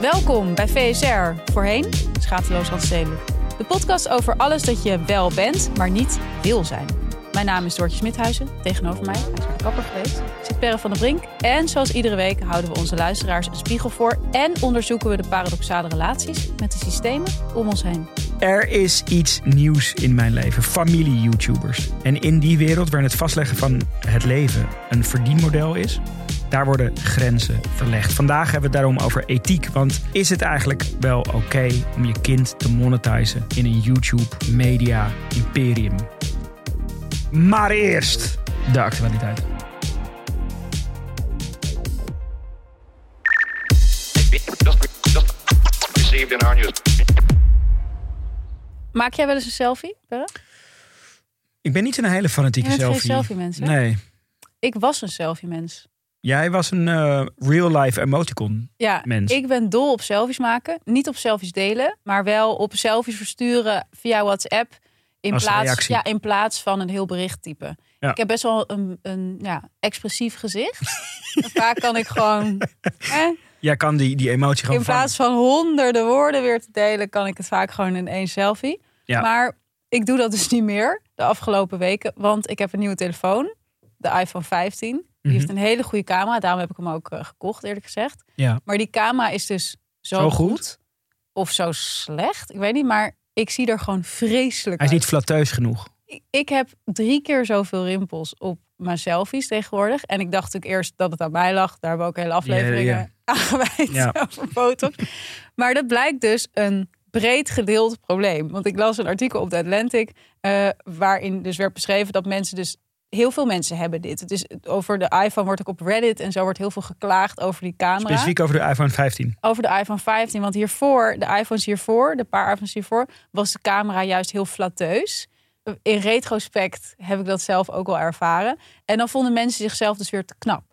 Welkom bij VSR, voorheen Schateloos Randstedelijk. De podcast over alles dat je wel bent, maar niet wil zijn. Mijn naam is Doortje Smithuizen. Tegenover mij, hij is de kapper geweest, zit Perre van der Brink. En zoals iedere week houden we onze luisteraars een spiegel voor... en onderzoeken we de paradoxale relaties met de systemen om ons heen. Er is iets nieuws in mijn leven. Familie-YouTubers. En in die wereld waarin het vastleggen van het leven een verdienmodel is, daar worden grenzen verlegd. Vandaag hebben we het daarom over ethiek. Want is het eigenlijk wel oké om je kind te monetizen in een YouTube-media-imperium? Maar eerst de actualiteit. Maak jij wel eens een selfie? Ik ben niet een hele fanatieke selfie. selfie-mens, hè? Nee. Ik was een selfie-mens. Jij was een eh, real-life emoticon. Ja, Mens. ik ben dol op selfies maken. Niet op selfies delen, maar wel op selfies versturen via WhatsApp. In, Als plaats, ja, in plaats van een heel bericht typen. Ja. Ik heb best wel een, een ja, expressief gezicht. Vaak kan ik gewoon... Eh, Jij kan die, die emotie gewoon in plaats van honderden woorden weer te delen, kan ik het vaak gewoon in één selfie. Ja. Maar ik doe dat dus niet meer de afgelopen weken, want ik heb een nieuwe telefoon, de iPhone 15. Die Mhm. heeft een hele goede camera, daarom heb ik hem ook eh, gekocht, eerlijk gezegd. Ja. Maar die camera is dus zo, Zo goed? goed. of zo slecht, ik weet niet, maar ik zie er gewoon vreselijk Hij is uit. niet flatteus genoeg. Ik- Ik heb drie keer zoveel rimpels op mijn selfies tegenwoordig. En ik dacht natuurlijk eerst dat het aan mij lag. Daar hebben we ook hele afleveringen aan gewijd Ja. over botox. Maar dat blijkt dus een breed gedeeld probleem. Want ik las een artikel op The Atlantic... eh, waarin dus werd beschreven dat mensen dus... Heel veel mensen hebben dit. Het is over de iPhone wordt ook op Reddit en zo wordt heel veel geklaagd over die camera. Specifiek over de iPhone 15. Over de iPhone 15. Want hiervoor, de iPhones hiervoor, de paar iPhones hiervoor, was de camera juist heel flatteus. In retrospect heb ik dat zelf ook wel ervaren. En dan vonden mensen zichzelf dus weer te knap.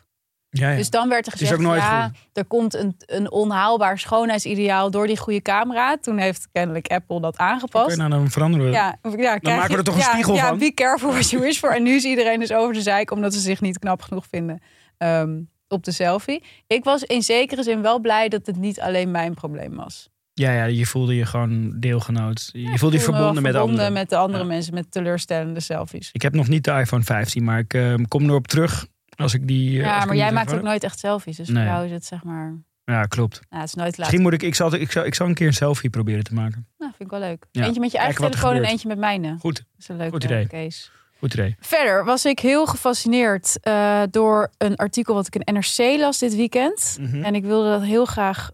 Ja, ja. Dus dan werd er gezegd, ja, goed. er komt een, een onhaalbaar schoonheidsideaal door die goede camera. Toen heeft kennelijk Apple dat Oké, aangepast. nou, dan veranderen we. Ja, ja, krijg maken we er toch een ja, spiegel ja, van? be careful what you wish for. En nu is iedereen dus over de zeik omdat ze zich niet knap genoeg vinden ehm, op de selfie. Ik was in zekere zin wel blij dat het niet alleen mijn probleem was. Ja, ja, je voelde je gewoon deelgenoot. Je voelde je verbonden met anderen. met de andere Ja. mensen met teleurstellende selfies. Ik heb nog niet de iPhone 15, maar ik eh, kom erop terug als ik die. eh, Ja, maar jij maakt ook nooit echt selfies. Dus Nee. voor jou is het zeg maar... Ja, klopt. Nou, het is nooit laat. Misschien moet ik. Ik zal, ik, zal, ik zal een keer een selfie proberen te maken. Nou, vind ik wel leuk. Ja. Eentje met je eigen telefoon en eentje met mijne. Goed, Dat is een leuke Goed idee. case. goed idee. Verder was ik heel gefascineerd eh, door een artikel wat ik in NRC las dit weekend. Mhm. En ik wilde dat heel graag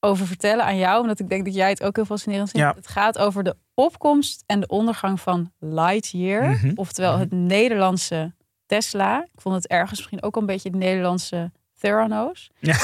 over vertellen aan jou, omdat ik denk dat jij het ook heel fascinerend vindt. Ja. Het gaat over de opkomst en de ondergang van Lightyear, Mhm. oftewel het Nederlandse Tesla. Ik vond het ergens misschien ook een beetje de Nederlandse Theranos. Ja.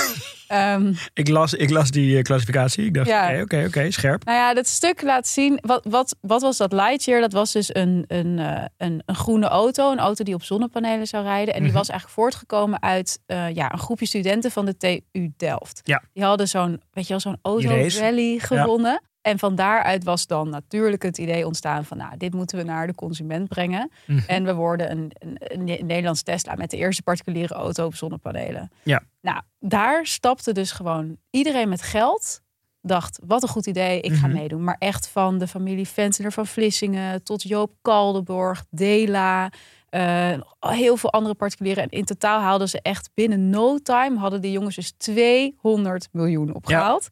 Ehm, Ik las, ik las die eh, klassificatie. Ik dacht, oké, oké, oké, scherp. Nou ja, dat stuk laat zien. Wat, wat, wat was dat Lightyear? Dat was dus een, een, eh, een, een groene auto. Een auto die op zonnepanelen zou rijden. En die Mhm. was eigenlijk voortgekomen uit eh, ja, een groepje studenten van de TU Delft. Ja. Die hadden zo'n, weet je wel, zo'n auto race. rally gewonnen. En van daaruit was dan natuurlijk het idee ontstaan van, nou, dit moeten we naar de consument brengen. Mhm. En we worden een, een, een Ne- Nederlands Tesla met de eerste particuliere auto op zonnepanelen. Ja. Nou, daar stapte dus gewoon iedereen met geld. Dacht, wat een goed idee, ik ga Mhm. meedoen. Maar echt van de familie Venteler van Vlissingen tot Joop Kaldenborg, Dela, eh, heel veel andere particulieren. En in totaal haalden ze echt binnen no time, hadden die jongens dus 200 miljoen opgehaald.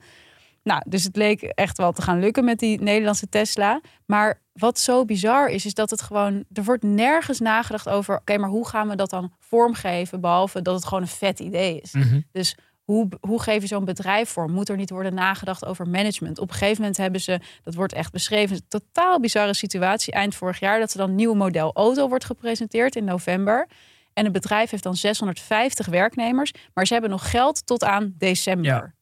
Nou, dus het leek echt wel te gaan lukken met die Nederlandse Tesla. Maar wat zo bizar is, is dat het gewoon... Er wordt nergens nagedacht over... Oké, maar hoe gaan we dat dan vormgeven? Behalve dat het gewoon een vet idee is. Mhm. Dus hoe, hoe geef je zo'n bedrijf vorm? Moet er niet worden nagedacht over management? Op een gegeven moment hebben ze, dat wordt echt beschreven, een totaal bizarre situatie eind vorig jaar, dat ze dan een nieuw model auto wordt gepresenteerd in november. En het bedrijf heeft dan 650 werknemers. Maar ze hebben nog geld tot aan december. Ja.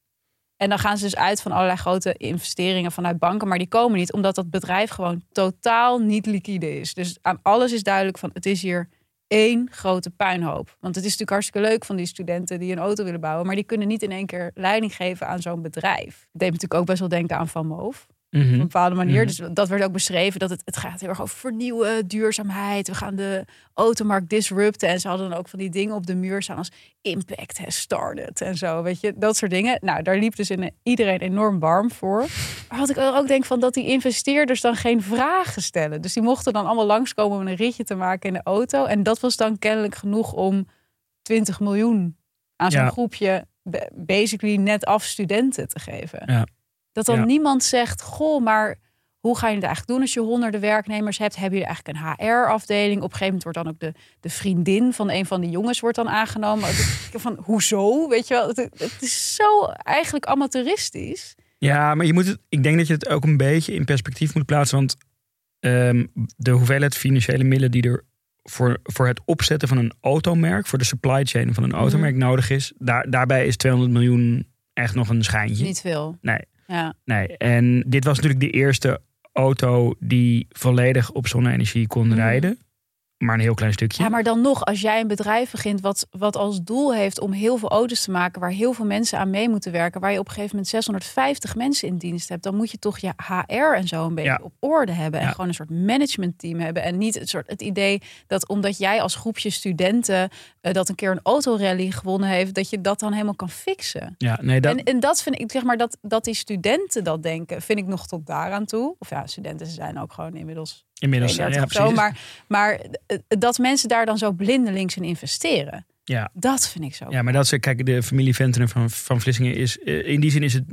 En dan gaan ze dus uit van allerlei grote investeringen vanuit banken. Maar die komen niet, omdat dat bedrijf gewoon totaal niet liquide is. Dus aan alles is duidelijk van het is hier één grote puinhoop. Want het is natuurlijk hartstikke leuk van die studenten die een auto willen bouwen. Maar die kunnen niet in één keer leiding geven aan zo'n bedrijf. Het deed natuurlijk ook best wel denken aan Van Moof. Op een Mhm. bepaalde manier. Mhm. Dus dat werd ook beschreven dat het, het gaat heel erg over vernieuwen, duurzaamheid. We gaan de automarkt disrupten. En ze hadden dan ook van die dingen op de muur staan als impact has started en zo. Weet je, dat soort dingen. Nou, daar liep dus in, iedereen enorm warm voor. Maar wat ik ook denk van dat die investeerders dan geen vragen stellen. Dus die mochten dan allemaal langskomen om een ritje te maken in de auto. En dat was dan kennelijk genoeg om 20 miljoen aan zo'n Ja. groepje ba- basically net af studenten te geven. Ja. Dat dan Ja. niemand zegt, goh, maar hoe ga je het eigenlijk doen als je honderden werknemers hebt? Hebben jullie eigenlijk een HR-afdeling? Op een gegeven moment wordt dan ook de, de vriendin van een van die jongens wordt dan aangenomen. Van, hoezo? Weet je wel, het, het is zo eigenlijk amateuristisch. Ja, maar je moet het, ik denk dat je het ook een beetje in perspectief moet plaatsen. Want ehm, de hoeveelheid financiële middelen die er voor, voor het opzetten van een automerk, voor de supply chain van een automerk nodig is, daar, daarbij is 200 miljoen echt nog een schijntje. Niet veel. Nee, Ja. nee. En dit was natuurlijk de eerste auto die volledig op zonne-energie kon Mhm. rijden. Maar een heel klein stukje. ja, maar dan nog, als jij een bedrijf begint wat, wat als doel heeft om heel veel auto's te maken, waar heel veel mensen aan mee moeten werken, waar je op een gegeven moment 650 mensen in dienst hebt, dan moet je toch je HR en zo een beetje Ja. op orde hebben. En Ja. gewoon een soort managementteam hebben. En niet het, soort, het idee dat omdat jij als groepje studenten eh, dat een keer een autorally gewonnen heeft, dat je dat dan helemaal kan fixen. Ja, nee, dat, En, en dat vind ik, zeg maar, dat, dat die studenten dat denken, vind ik nog tot daaraan toe. Of ja, studenten zijn ook gewoon inmiddels inmiddels. 32 Ja, zo. Maar, maar eh, dat mensen daar dan zo blindelings in investeren, Ja. dat vind ik zo. Ja, maar dat is, kijk, de familie Ventenen van, van Vlissingen is, eh, in die zin is het,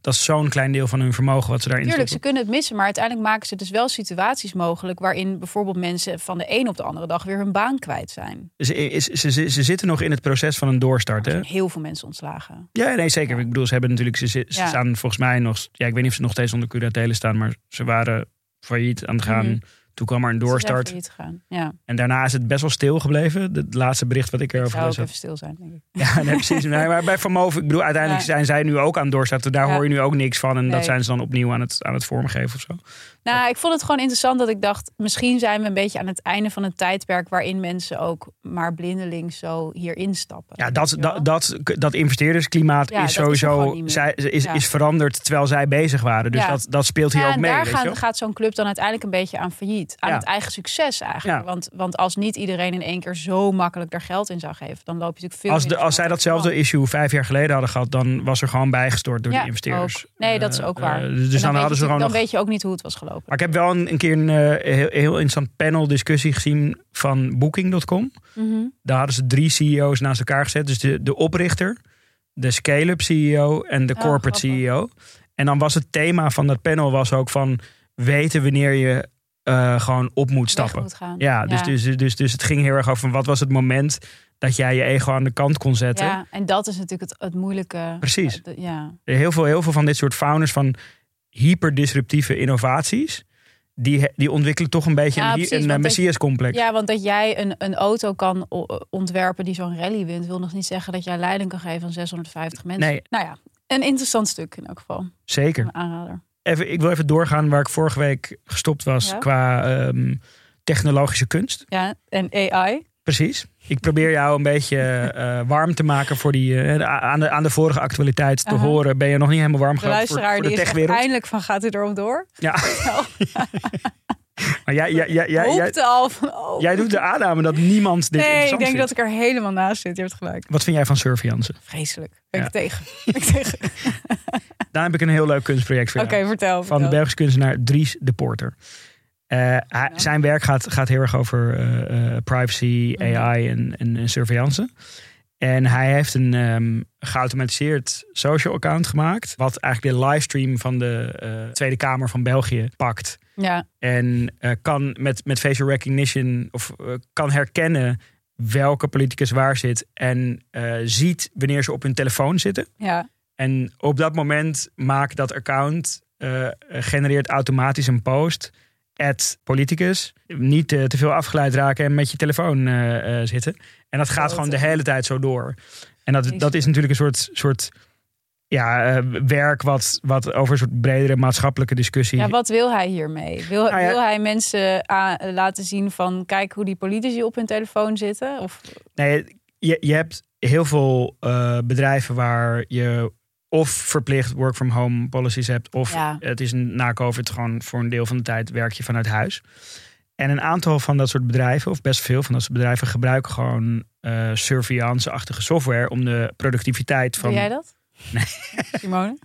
dat is zo'n klein deel van hun vermogen wat ze daarin Tuurlijk, ze stoppen. kunnen het missen, maar uiteindelijk maken ze dus wel situaties mogelijk waarin bijvoorbeeld mensen van de een op de andere dag weer hun baan kwijt zijn. Ze, is, ze, ze, ze zitten nog in het proces van een doorstart, hè? heel veel mensen ontslagen. Ja, nee, zeker. Ik bedoel, ze hebben natuurlijk, ze, ze Ja. staan volgens mij nog, ja, ik weet niet of ze nog steeds onder curatele staan, maar ze waren failliet aan het gaan. Mhm. Toen kwam er een doorstart. Ja, En daarna is het best wel stil gebleven. Het laatste bericht wat ik erover gelezen even heb. stil zijn, denk ik. Ja, nee, precies. Nee, maar bij Moof, ik bedoel, uiteindelijk Ja. zijn zij nu ook aan doorstarten. Daar Ja. hoor je nu ook niks van. En dat zijn ze dan opnieuw aan het, aan het vormgeven of zo. Nou, ik vond het gewoon interessant dat ik dacht, misschien zijn we een beetje aan het einde van een tijdperk waarin mensen ook maar blindelings zo hier instappen. Ja, dat, dat, dat, dat investeerdersklimaat is is sowieso meer. zij, is, is veranderd terwijl zij bezig waren. Dus dat, dat speelt hier ook en mee. daar weet gaan, wel? gaat zo'n club dan uiteindelijk een beetje aan failliet. Aan Ja. het eigen succes eigenlijk. Ja. Want, want als niet iedereen in één keer zo makkelijk daar geld in zou geven, dan loop je natuurlijk veel Als, de, als zij datzelfde issue vijf jaar geleden hadden gehad, dan was er gewoon bijgestort door Ja, die investeerders. ook. Nee, dat is ook Eh, waar. eh, de dus dan, En hadden ze gewoon dan nog. weet je ook niet hoe het was gelopen. Maar ik heb wel een, een keer een eh, heel, heel interessant panel discussie gezien van Booking.com. Mhm. Daar hadden ze drie CEO's naast elkaar gezet. Dus de, de oprichter, de scale-up CEO en de Oh, corporate. CEO. En dan was het thema van dat panel was ook van weten wanneer je eh, gewoon op moet stappen. moet. Ja, dus, Dus, dus, dus het ging heel erg over wat was het moment dat jij je ego aan de kant kon zetten. Ja, en dat is natuurlijk het, het moeilijke. Precies. Eh, de- ja. Heel, veel, heel veel van dit soort founders van hyperdisruptieve innovaties, die, die ontwikkelen toch een beetje Ja, een, precies, een, dat- messias-complex. ja, want dat jij een, een auto kan ontwerpen die zo'n rally wint, wil nog niet zeggen dat jij leiding kan geven aan 650 mensen. Nee. Nou ja, een interessant stuk in elk geval. Zeker. Een aanrader. Even, ik wil even doorgaan waar ik vorige week gestopt was Ja. qua ehm, technologische kunst. Ja, en AI. Precies. Ik probeer jou een beetje eh, warm te maken voor die. eh, aan, de, aan de vorige actualiteit te horen. Ben je nog niet helemaal warm De gehad voor, voor de die is echt techwereld? eindelijk van gaat u erop door? Ja. maar jij, jij, jij, jij, jij, Hoopte al van oh. jij doet de aanname dat niemand dit nee, ik denk vindt. dat ik er helemaal naast zit. Je hebt gelijk. Wat vind jij van surveillance? Vreselijk. Ben Ja. ik tegen. Ben ik tegen. Daar heb ik een heel leuk kunstproject voor Oké, vertel. Van de. Belgische kunstenaar Dries de Porter. Eh, Zijn werk gaat, gaat heel erg over eh, eh, privacy, Mhm. AI en, en, en surveillance. En hij heeft een ehm, geautomatiseerd social account gemaakt. Wat eigenlijk de livestream van de Tweede Kamer van België pakt. Ja, En kan met, met facial recognition of kan herkennen welke politicus waar zit. En ziet wanneer ze op hun telefoon zitten. ja. En op dat moment maakt dat account, eh, genereert automatisch een post. at politicus. Niet te veel afgeleid raken en met je telefoon eh, eh, zitten. En dat gaat Oh, gewoon de hele tijd zo door. En dat, dat is natuurlijk een soort, soort ja, werk wat, wat over een soort bredere maatschappelijke discussie. Ja, wat wil hij hiermee? Wil, Nou ja. wil hij mensen aan- laten zien van kijk hoe die politici op hun telefoon zitten? Of Nee, je, je hebt heel veel bedrijven waar je of verplicht work from home policies hebt, of Ja. het is na COVID gewoon voor een deel van de tijd werk je vanuit huis. En een aantal van dat soort bedrijven, of best veel van dat soort bedrijven, gebruiken gewoon eh surveillance-achtige software om de productiviteit van. doe jij dat? Nee. Simone?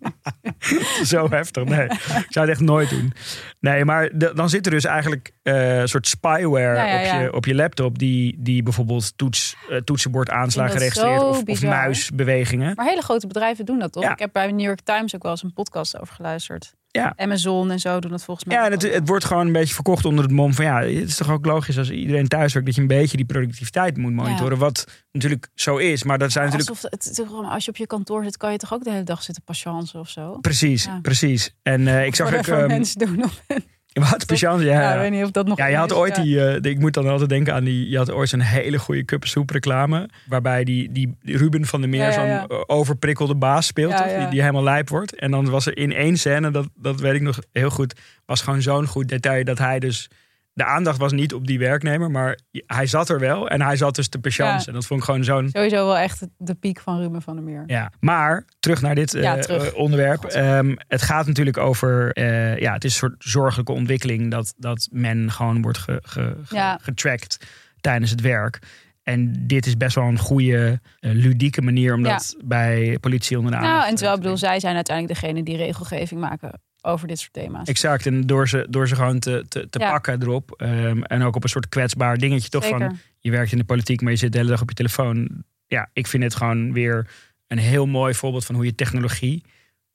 Zo heftig. Nee, ik zou het echt nooit doen. Nee, maar de- dan zit er dus eigenlijk eh, een soort spyware Ja, ja, Op, je, op je laptop. Die, die bijvoorbeeld toets, eh, toetsenbord aanslagen registreert. Of, of muisbewegingen. Maar hele grote bedrijven doen dat toch? Ik heb bij New York Times ook wel eens een podcast over geluisterd. Ja. Amazon en zo doen dat volgens mij. Ja, en het, het wordt gewoon een beetje verkocht onder het mom van ja, het is toch ook logisch als iedereen thuis werkt dat je een beetje die productiviteit moet monitoren. Wat natuurlijk zo is, maar dat zijn natuurlijk Alsof het, als je op je kantoor zit, kan je toch ook de hele dag zitten patiënten of zo? precies, Ja. precies. En eh, ik zag ook ehm, mensen doen. Of, ja, ja, ik weet niet of dat nog Ja, je had is. ooit Ja. die, eh, die- ik moet dan altijd denken aan die, je had ooit zo'n hele goede kuppensoep reclame. Waarbij die, die Ruben van der Meer Ja, zo'n eh, overprikkelde baas speelt. Die, die helemaal lijp wordt. En dan was er in één scène, dat, dat weet ik nog heel goed, was gewoon zo'n goed detail dat hij dus... De aandacht was niet op die werknemer, maar hij zat er wel. En hij zat dus te patiënten. Ja. En dat vond ik gewoon zo'n... Sowieso wel echt de piek van Ruben van der Meer. Ja, maar terug naar dit Ja, eh, terug. eh, onderwerp. Ehm, het gaat natuurlijk over, eh, ja, het is een soort zorgelijke ontwikkeling dat, dat men gewoon wordt ge, ge, ge- Ja. getracked tijdens het werk. En dit is best wel een goede, ludieke manier om dat bij politie onder de aandacht Nou, en terwijl te ik bedoel, zij zijn uiteindelijk degene die regelgeving maken over dit soort thema's. Exact, en door ze, door ze gewoon te, te, te Ja. pakken erop. ehm, en ook op een soort kwetsbaar dingetje toch Zeker. van... je werkt in de politiek, maar je zit de hele dag op je telefoon. Ja, ik vind het gewoon weer een heel mooi voorbeeld van hoe je technologie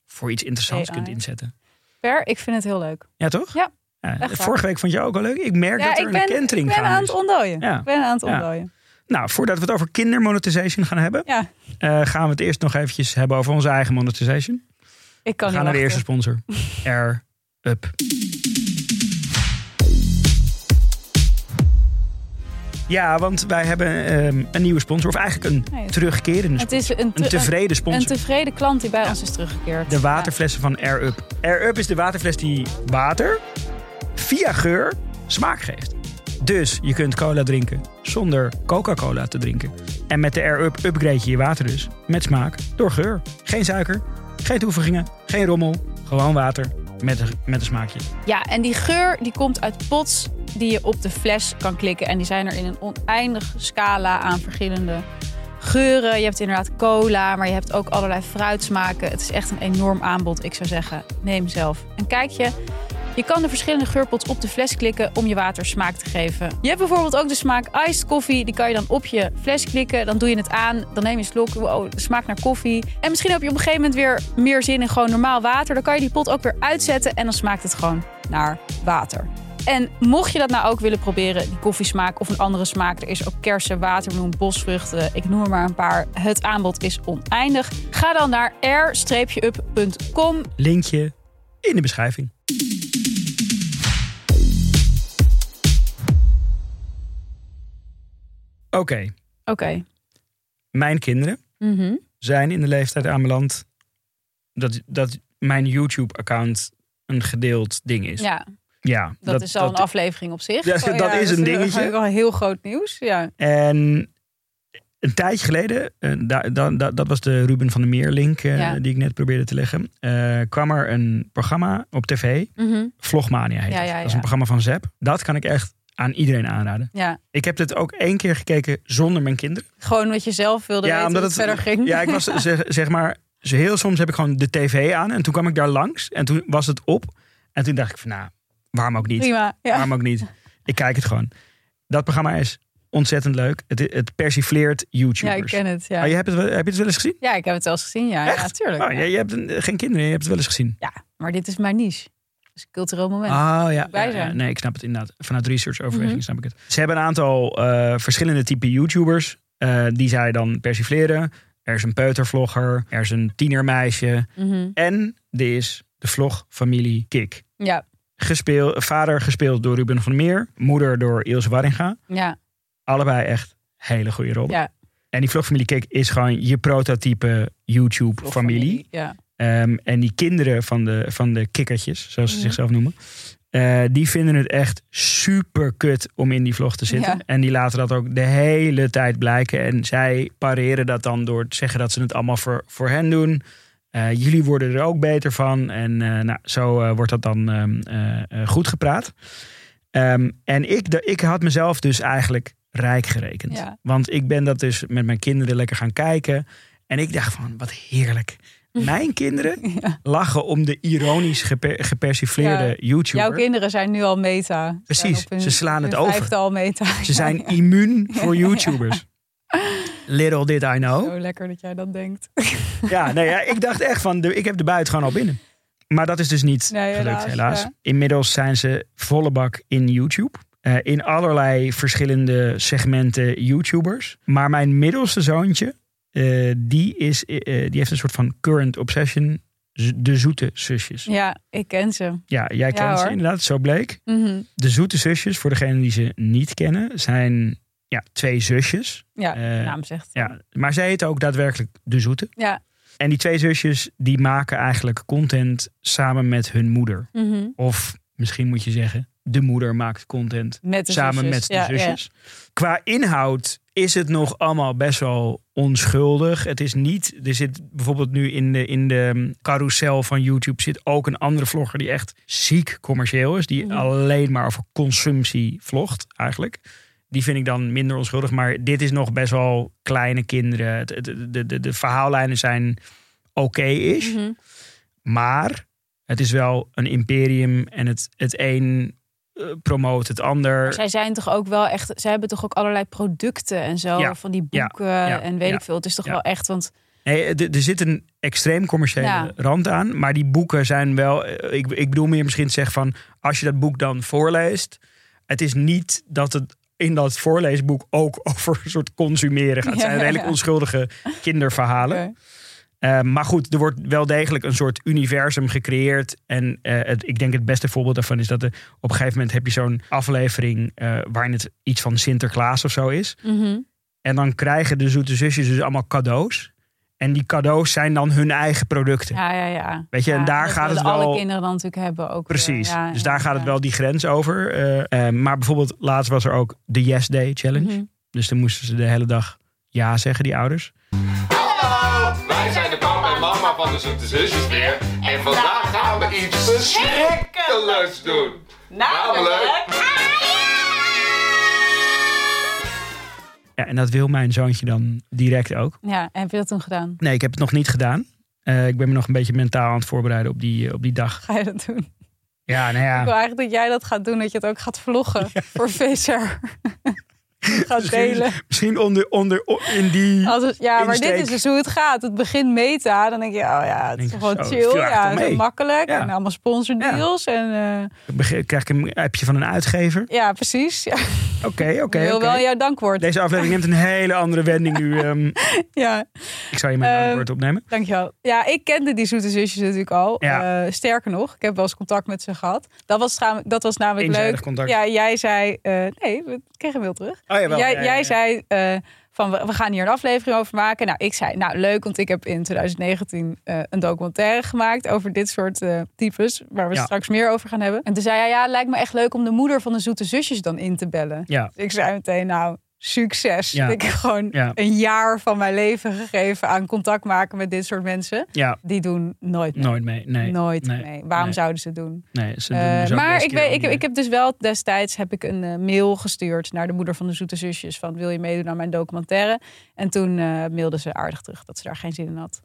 voor iets interessants AI. kunt inzetten. Per, ik vind het heel leuk. Ja, toch? Ja, waar. vorige week vond je ook wel leuk. Ik merk Ja, dat er een kentering ik ben aan het ontdooien. Ja. Ik ben aan het Ja. ontdooien. Nou, voordat we het over kindermonetization gaan hebben, Ja, eh, gaan we het eerst nog eventjes hebben over onze eigen monetization. Ik kan we gaan naar de eerste sponsor. Air Up. Ja, want wij hebben ehm, een nieuwe sponsor. Of eigenlijk een Nee, terugkerende Het sponsor. is een, te- Een tevreden sponsor. een tevreden klant die bij ons is teruggekeerd. De waterflessen van Air Up. Air Up is de waterfles die water via geur smaak geeft. Dus je kunt cola drinken zonder Coca-Cola te drinken. En met de Air Up upgrade je je water dus met smaak door geur. Geen suiker, geen toevoegingen, geen rommel. Gewoon water met een, met een smaakje. Ja, en die geur die komt uit pots die je op de fles kan klikken. En die zijn er in een oneindig scala aan verschillende geuren. Je hebt inderdaad cola, maar je hebt ook allerlei fruitsmaken. Het is echt een enorm aanbod. Ik zou zeggen, neem zelf een kijkje. Je kan de verschillende geurpots op de fles klikken om je water smaak te geven. Je hebt bijvoorbeeld ook de smaak iced koffie. Die kan je dan op je fles klikken. Dan doe je het aan. Dan neem je een slok. Wow, smaak naar koffie. En misschien heb je op een gegeven moment weer meer zin in gewoon normaal water. Dan kan je die pot ook weer uitzetten. En dan smaakt het gewoon naar water. En mocht je dat nou ook willen proberen, die koffiesmaak of een andere smaak. Er is ook kersen, watermeloen, bosvruchten. Ik noem er maar een paar. Het aanbod is oneindig. Ga dan naar r-up.com. Linkje in de beschrijving. Oké, Oké. mijn kinderen Mhm. zijn in de leeftijd aanbeland dat, dat mijn YouTube-account een gedeeld ding is. Ja, Ja, dat, is al een aflevering op zich. Ja, Oh, dat is een dingetje. wel heel groot nieuws. Ja. En een tijdje geleden, eh, da, da- da- dat was de Ruben van der Meer link eh, Ja. die ik net probeerde te leggen, eh, kwam er een programma op tv, Mhm. Vlogmania heet Ja, ja, Dat is een programma van Zep. Dat kan ik echt aan iedereen aanraden. ja. Ik heb dit ook één keer gekeken zonder mijn kinderen. Gewoon wat je zelf wilde weten hoe het, verder ging. Ja, ik was zeg, zeg maar, zo heel soms heb ik gewoon de tv aan en toen kwam ik daar langs en toen was het op. En toen dacht ik van nou, waarom ook niet? Prima. Ja. Waarom ook niet? Ik kijk het gewoon. Dat programma is ontzettend leuk. Het, het persifleert ja, YouTubers. ik ken het. Ja. Oh, je hebt het, heb je het wel eens gezien? ja, ik heb het wel eens gezien. Ja, Echt? ja tuurlijk. Oh, ja. je, je hebt een- geen kinderen, je hebt het wel eens gezien. Ja, maar dit is mijn niche. Dus een cultureel moment. Oh ja, Bij zijn. nee, ik snap het inderdaad. Vanuit research overweging Mhm. snap ik het. Ze hebben een aantal eh, verschillende type YouTubers eh, die zij dan persifleren. Er is een peutervlogger, er is een tienermeisje Mhm. en er is de vlogfamilie Kik. Ja, gespeeld, vader gespeeld door Ruben van Meer. Moeder door Ilse Warringa. Ja, Allebei echt hele goede rollen. ja. En die vlogfamilie Kik is gewoon je prototype YouTube-familie. Ja. Ehm, en die kinderen van de, van de kikkertjes, zoals ze zichzelf noemen. eh, die vinden het echt super kut om in die vlog te zitten. Ja. En die laten dat ook de hele tijd blijken. En zij pareren dat dan door te zeggen dat ze het allemaal voor, voor hen doen. Eh, jullie worden er ook beter van. En eh, nou, zo wordt dat dan ehm, eh, eh, goed gepraat. Ehm, en ik, de, ik had mezelf dus eigenlijk rijk gerekend. Ja. Want ik ben dat dus met mijn kinderen lekker gaan kijken. En ik dacht van, wat heerlijk. Mijn kinderen Ja. lachen om de ironisch geper, gepersifleerde Ja. YouTuber. Jouw kinderen zijn nu al meta. Precies, hun- ze slaan het over. al meta. Ze zijn immuun voor YouTubers. Little did I know. Zo lekker dat jij dat denkt. Ja, nee, ja, ik dacht echt van, de, ik heb de buit gewoon al binnen. Maar dat is dus niet Nee, gelukt, helaas. Inmiddels zijn ze volle bak in YouTube. Eh, in allerlei verschillende segmenten YouTubers. Maar mijn middelste zoontje, eh, die, is, eh, eh, die heeft een soort van current obsession. De zoete zusjes. Ja, ik ken ze. Ja, jij kent ze inderdaad, zo bleek. Mhm. De zoete zusjes, voor degenen die ze niet kennen, zijn ja, twee zusjes. Ja, naam zegt. Ja, maar zij heten ook daadwerkelijk de zoete. Ja. En die twee zusjes die maken eigenlijk content samen met hun moeder. Mhm. Of misschien moet je zeggen, de moeder maakt content Met de samen zusjes. met de Ja, zusjes. Qua inhoud is het nog allemaal best wel onschuldig. Het is niet, er zit bijvoorbeeld nu in de, in de carousel van YouTube zit ook een andere vlogger die echt ziek commercieel is. Die Mhm. alleen maar over consumptie vlogt eigenlijk. Die vind ik dan minder onschuldig. Maar dit is nog best wel kleine kinderen. De, de, de, verhaallijnen zijn oké-ish. ja. Mhm. Maar het is wel een imperium en het, het een promoot het ander. Maar zij zijn toch ook wel echt. Zij hebben toch ook allerlei producten en zo. Ja, Van die boeken ja, en weet ik veel. Het is toch wel echt. Want Nee, er, zit een extreem commerciële rand aan. Maar die boeken zijn wel. eh, Ik, ik bedoel meer misschien te zeggen van. Als je dat boek dan voorleest. Het is niet dat het in dat voorleesboek ook over een soort consumeren gaat. Het zijn redelijk onschuldige kinderverhalen. Oké. Eh, maar goed, er wordt wel degelijk een soort universum gecreëerd. En eh, het, ik denk het beste voorbeeld daarvan is dat er op een gegeven moment heb je zo'n aflevering eh, waarin het iets van Sinterklaas of zo is. Mhm. En dan krijgen de zoete zusjes dus allemaal cadeaus. En die cadeaus zijn dan hun eigen producten. Ja, ja, ja. Weet je, en daar gaat het wel- Alle kinderen dan natuurlijk hebben ook. Precies. Ja, dus daar gaat het wel die grens over. Maar bijvoorbeeld laatst was er ook de Yes Day Challenge. Mhm. Dus dan moesten ze de hele dag ja zeggen, die ouders. De Zoete Zusjes weer. En vandaag gaan we iets verschrikkelijks doen. Namelijk... Ja, en dat wil mijn zoontje dan direct ook. Ja, en heb je dat toen gedaan? Nee, ik heb het nog niet gedaan. Eh, ik ben me nog een beetje mentaal aan het voorbereiden op die, op die dag. Ga je dat doen? Ja, nou Ik ja. wil eigenlijk dat jij dat gaat doen, dat je het ook gaat vloggen voor VSR. gaat Misschien, delen. misschien onder, onder, in die... Als het, ja, maar dit is dus hoe het gaat. Het begint meta. Dan denk je, oh ja, het is gewoon chill. het Ja, zo mee. makkelijk. En allemaal sponsordeals. En Begin- Krijg ik een appje van een uitgever? ja, precies. Ja. Oké, wil oké. wel jouw dankwoord. Deze aflevering neemt een hele andere wending nu. ehm, Ja, ik zal je mijn Ehm, dankwoord opnemen. dankjewel. Ja, ik kende die zoete zusjes natuurlijk al. Ja. Eh, sterker nog, ik heb wel eens contact met ze gehad. Dat was, dat was namelijk Eenzijdig leuk. contact. Ja, jij zei... eh, nee, we kregen een mail terug. Oh, jawel. Jij, Ja, ja, jij zei eh, van we, gaan hier een aflevering over maken. Nou, ik zei nou leuk, want ik heb in 2019 eh, een documentaire gemaakt over dit soort eh, types, waar we Ja. straks meer over gaan hebben. En toen zei hij ja, het lijkt me echt leuk om de moeder van de zoete zusjes dan in te bellen. Ja, Dus ik zei meteen nou succes. Ja. Ik heb gewoon Ja. een jaar van mijn leven gegeven aan contact maken met dit soort mensen. ja, Die doen nooit mee. nooit mee. Nee, Nooit nee, mee. Waarom nee. zouden ze het doen? Nee, ze doen zo maar ik, weet, ik, ik heb dus wel destijds heb ik een eh, mail gestuurd naar de moeder van de zoete zusjes van wil je meedoen aan mijn documentaire? En toen eh mailde ze aardig terug dat ze daar geen zin in had.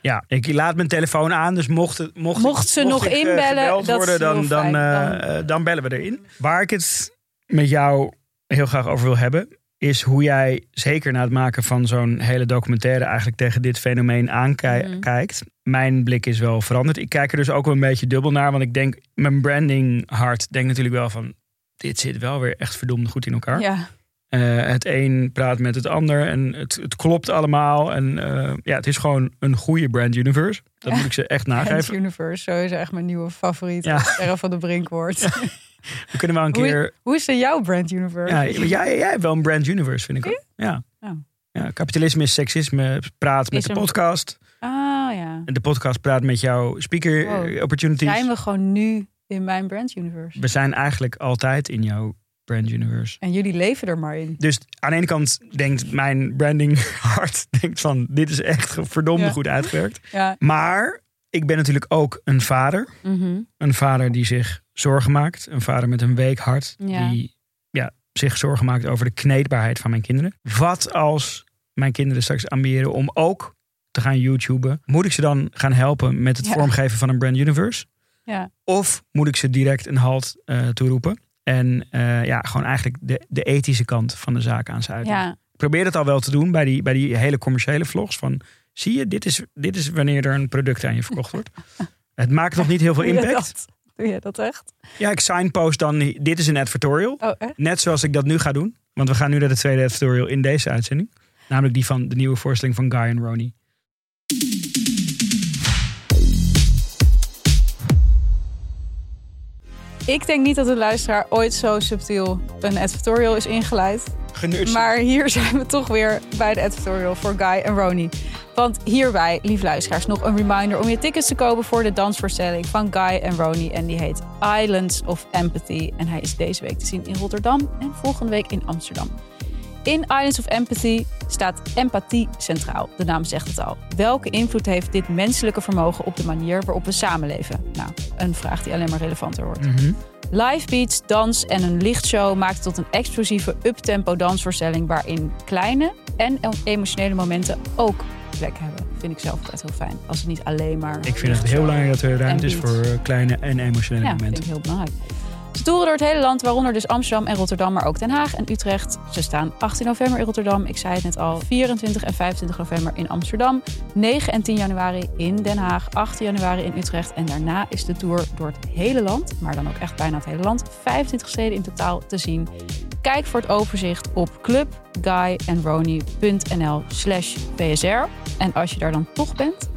Ja, ik laat mijn telefoon aan, dus mocht, het, mocht, ze nog ik, inbellen, dat worden, dan, dan, Dan- dan bellen we erin. Waar ik het met jou heel graag over wil hebben, is hoe jij zeker na het maken van zo'n hele documentaire eigenlijk tegen dit fenomeen aankijkt. Mijn blik is wel veranderd. Ik kijk er dus ook wel een beetje dubbel naar, want ik denk, mijn branding hart denkt natuurlijk wel van, dit zit wel weer echt verdomd goed in elkaar. Ja, Eh, het een praat met het ander en het, het klopt allemaal. En eh, ja, het is gewoon een goede brand universe. Dat moet ik ze echt Brand nageven. Universe, zo is echt mijn nieuwe favoriet. Ja. Van de Brinkwoord. We kunnen wel een Hoe- keer... Hoe is er jouw Brand Universe? Ja, jij, jij hebt wel een brand universe, vind ik ook. Ja. Oh. ja. Kapitalisme is seksisme. Praat met Is de podcast. Ah ja. En de podcast praat met jouw speaker Wow. opportunities. Zijn we gewoon nu in mijn Brand Universe? We zijn eigenlijk altijd in jouw brand universe. En jullie leven er maar in. Dus aan de ene kant denkt mijn branding hart denkt van dit is echt verdomde Ja. goed uitgewerkt. Ja. Maar ik ben natuurlijk ook een vader. Mhm. Een vader die zich zorgen maakt. Een vader met een week hart. Ja. Die ja, zich zorgen maakt over de kneedbaarheid van mijn kinderen. Wat als mijn kinderen straks ambiëren om ook te gaan YouTuben? Moet ik ze dan gaan helpen met het vormgeven van een brand universe? Ja. Of moet ik ze direct een halt eh, toeroepen? En eh, ja, gewoon eigenlijk de, de ethische kant van de zaak aan. Ja. Ik probeer het al wel te doen bij die, bij die hele commerciële vlogs. Van, zie je, dit is, dit is wanneer er een product aan je verkocht wordt. het maakt nog niet heel veel impact. Doe je dat echt? Ja, ik signpost dan, dit is een advertorial. Oh? Net zoals ik dat nu ga doen. Want we gaan nu naar de tweede advertorial in deze uitzending. Namelijk die van de nieuwe voorstelling van Guy en Ronnie. Ik denk niet dat de luisteraar ooit zo subtiel een advertorial is ingeleid. Maar hier zijn we toch weer bij de advertorial voor Guy en Ronnie. Want hierbij, lieve luisteraars, nog een reminder om je tickets te kopen voor de dansvoorstelling van Guy en Ronnie. En die heet Islands of Empathy. En hij is deze week te zien in Rotterdam en volgende week in Amsterdam. In Islands of Empathy staat empathie centraal. De naam zegt het al. Welke invloed heeft dit menselijke vermogen op de manier waarop we samenleven? Nou, een vraag die alleen maar relevanter wordt. Mhm. Live beats, dans en een lichtshow maakt tot een explosieve uptempo dansvoorstelling waarin kleine en emotionele momenten ook plek hebben. Vind ik zelf altijd heel fijn. Als het niet alleen maar. Ik vind het heel belangrijk dat er ruimte is voor eh, kleine en emotionele Ja, vind momenten. ik heel belangrijk. Ze toeren door het hele land, waaronder dus Amsterdam en Rotterdam, maar ook Den Haag en Utrecht. Ze staan 18 november in Rotterdam, ik zei het net al, 24 en 25 november in Amsterdam, 9 en 10 januari in Den Haag, 18 januari in Utrecht en daarna is de tour door het hele land, maar dan ook echt bijna het hele land, 25 steden in totaal te zien. Kijk voor het overzicht op clubguyandroney.nl slash PSR. En als je daar dan toch bent,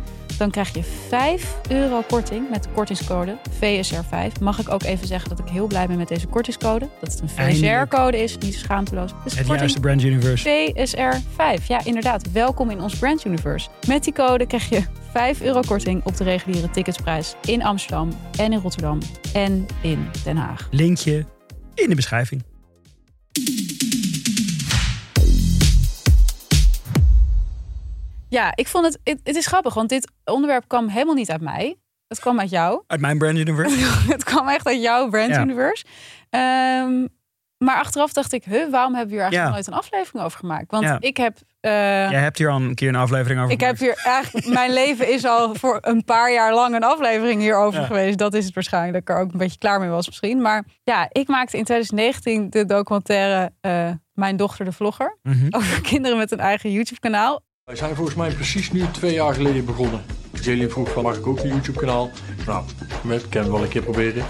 dan krijg je 5 euro korting met de kortingscode VSR5. Mag ik ook even zeggen dat ik heel blij ben met deze kortingscode. Dat het een. VSR-code is, niet schaamteloos. Dus Het juiste brand universe. VSR5. Ja, inderdaad. Welkom in ons Brand Universe. Met die code krijg je 5 euro korting op de reguliere ticketsprijs in Amsterdam en in Rotterdam en in Den Haag. Linkje in de beschrijving. Ja, ik vond het, het, het is grappig, want dit onderwerp kwam helemaal niet uit mij. Het kwam uit jou. Uit mijn brand universe. het kwam echt uit jouw brand Ja. universe. Ehm, maar achteraf dacht ik, huh, waarom hebben we hier eigenlijk Ja. nooit een aflevering over gemaakt? Want Ja. ik heb... eh, Jij hebt hier al een keer een aflevering over ik heb hier eigenlijk, mijn leven is al voor een paar jaar lang een aflevering hierover Ja. geweest. Dat is het waarschijnlijk. Dat ik er ook een beetje klaar mee was misschien. Maar ja, ik maakte in 2019 de documentaire eh, Mijn dochter de vlogger. Mhm. Over kinderen met een eigen YouTube kanaal. Wij zijn volgens mij precies nu twee jaar geleden begonnen. Jelly vroeg van mag ik ook een YouTube kanaal? Nou, met kan wel een keer proberen.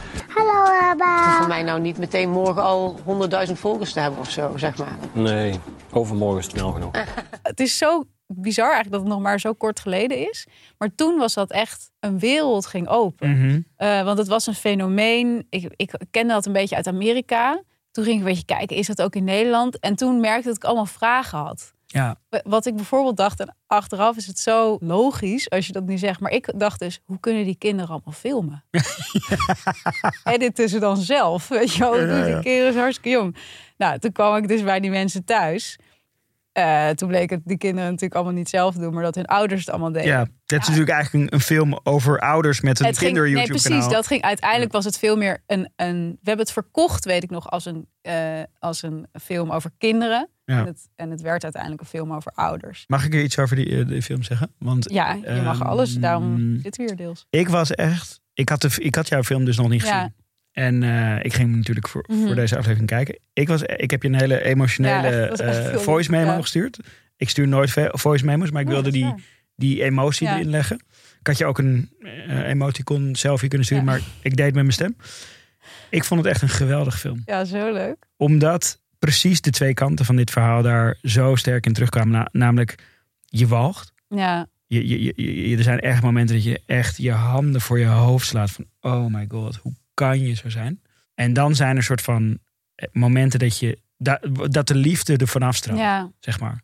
voor mij nou niet meteen morgen al 100.000 volgers te hebben of zo, zeg maar. Nee, overmorgen is het snel genoeg. Het is zo bizar eigenlijk dat het nog maar zo kort geleden is. Maar toen was dat echt een wereld ging open. Mhm. Eh, want het was een fenomeen. Ik, ik kende dat een beetje uit Amerika. Toen ging ik een beetje kijken, is dat ook in Nederland? En toen merkte dat ik allemaal vragen had. Ja, Wat ik bijvoorbeeld dacht, en achteraf is het zo logisch als je dat nu zegt. Maar ik dacht dus, hoe kunnen die kinderen allemaal filmen? Editen ze dan zelf? Weet je wel, Ja, ja. die kinderen zijn hartstikke jong. Nou, toen kwam ik dus bij die mensen thuis. Eh, toen bleek het die kinderen natuurlijk allemaal niet zelf doen, maar dat hun ouders het allemaal deden. ja. dat is natuurlijk eigenlijk een, een film over ouders met een Het ging, kinder nee, YouTube precies. kanaal. Dat ging uiteindelijk was het veel meer een, een. We hebben het verkocht, weet ik nog, als een, eh, als een film over kinderen. Ja. En, het, en het werd uiteindelijk een film over ouders. Mag ik er iets over die, eh, die film zeggen? Want Ja, je mag Ehm, alles. Daarom zitten we hier deels. ik was echt... Ik had, de, ik had jouw film dus nog niet Ja. En eh, ik ging natuurlijk voor, Mhm. voor deze aflevering kijken. Ik, was, ik heb je een hele emotionele Ja, eh, voice memo ja. gestuurd. Ik stuur nooit voice memo's, maar ik wilde die, waar. die emotie Ja. erin leggen. Ik had je ook een eh, emoticon selfie kunnen sturen, maar ik deed het met mijn stem. Ik vond het echt een geweldig film. Ja, zo leuk. Omdat precies de twee kanten van dit verhaal daar zo sterk in terugkwamen. Na- namelijk, je walgt. Ja, Je, je, je, je- er zijn echt momenten dat je echt je handen voor je hoofd slaat. Van, oh my god, hoe kan je zo zijn? En dan zijn er soort van eh, momenten dat je... Dat, dat de liefde er vanaf straalt, ja. zeg maar.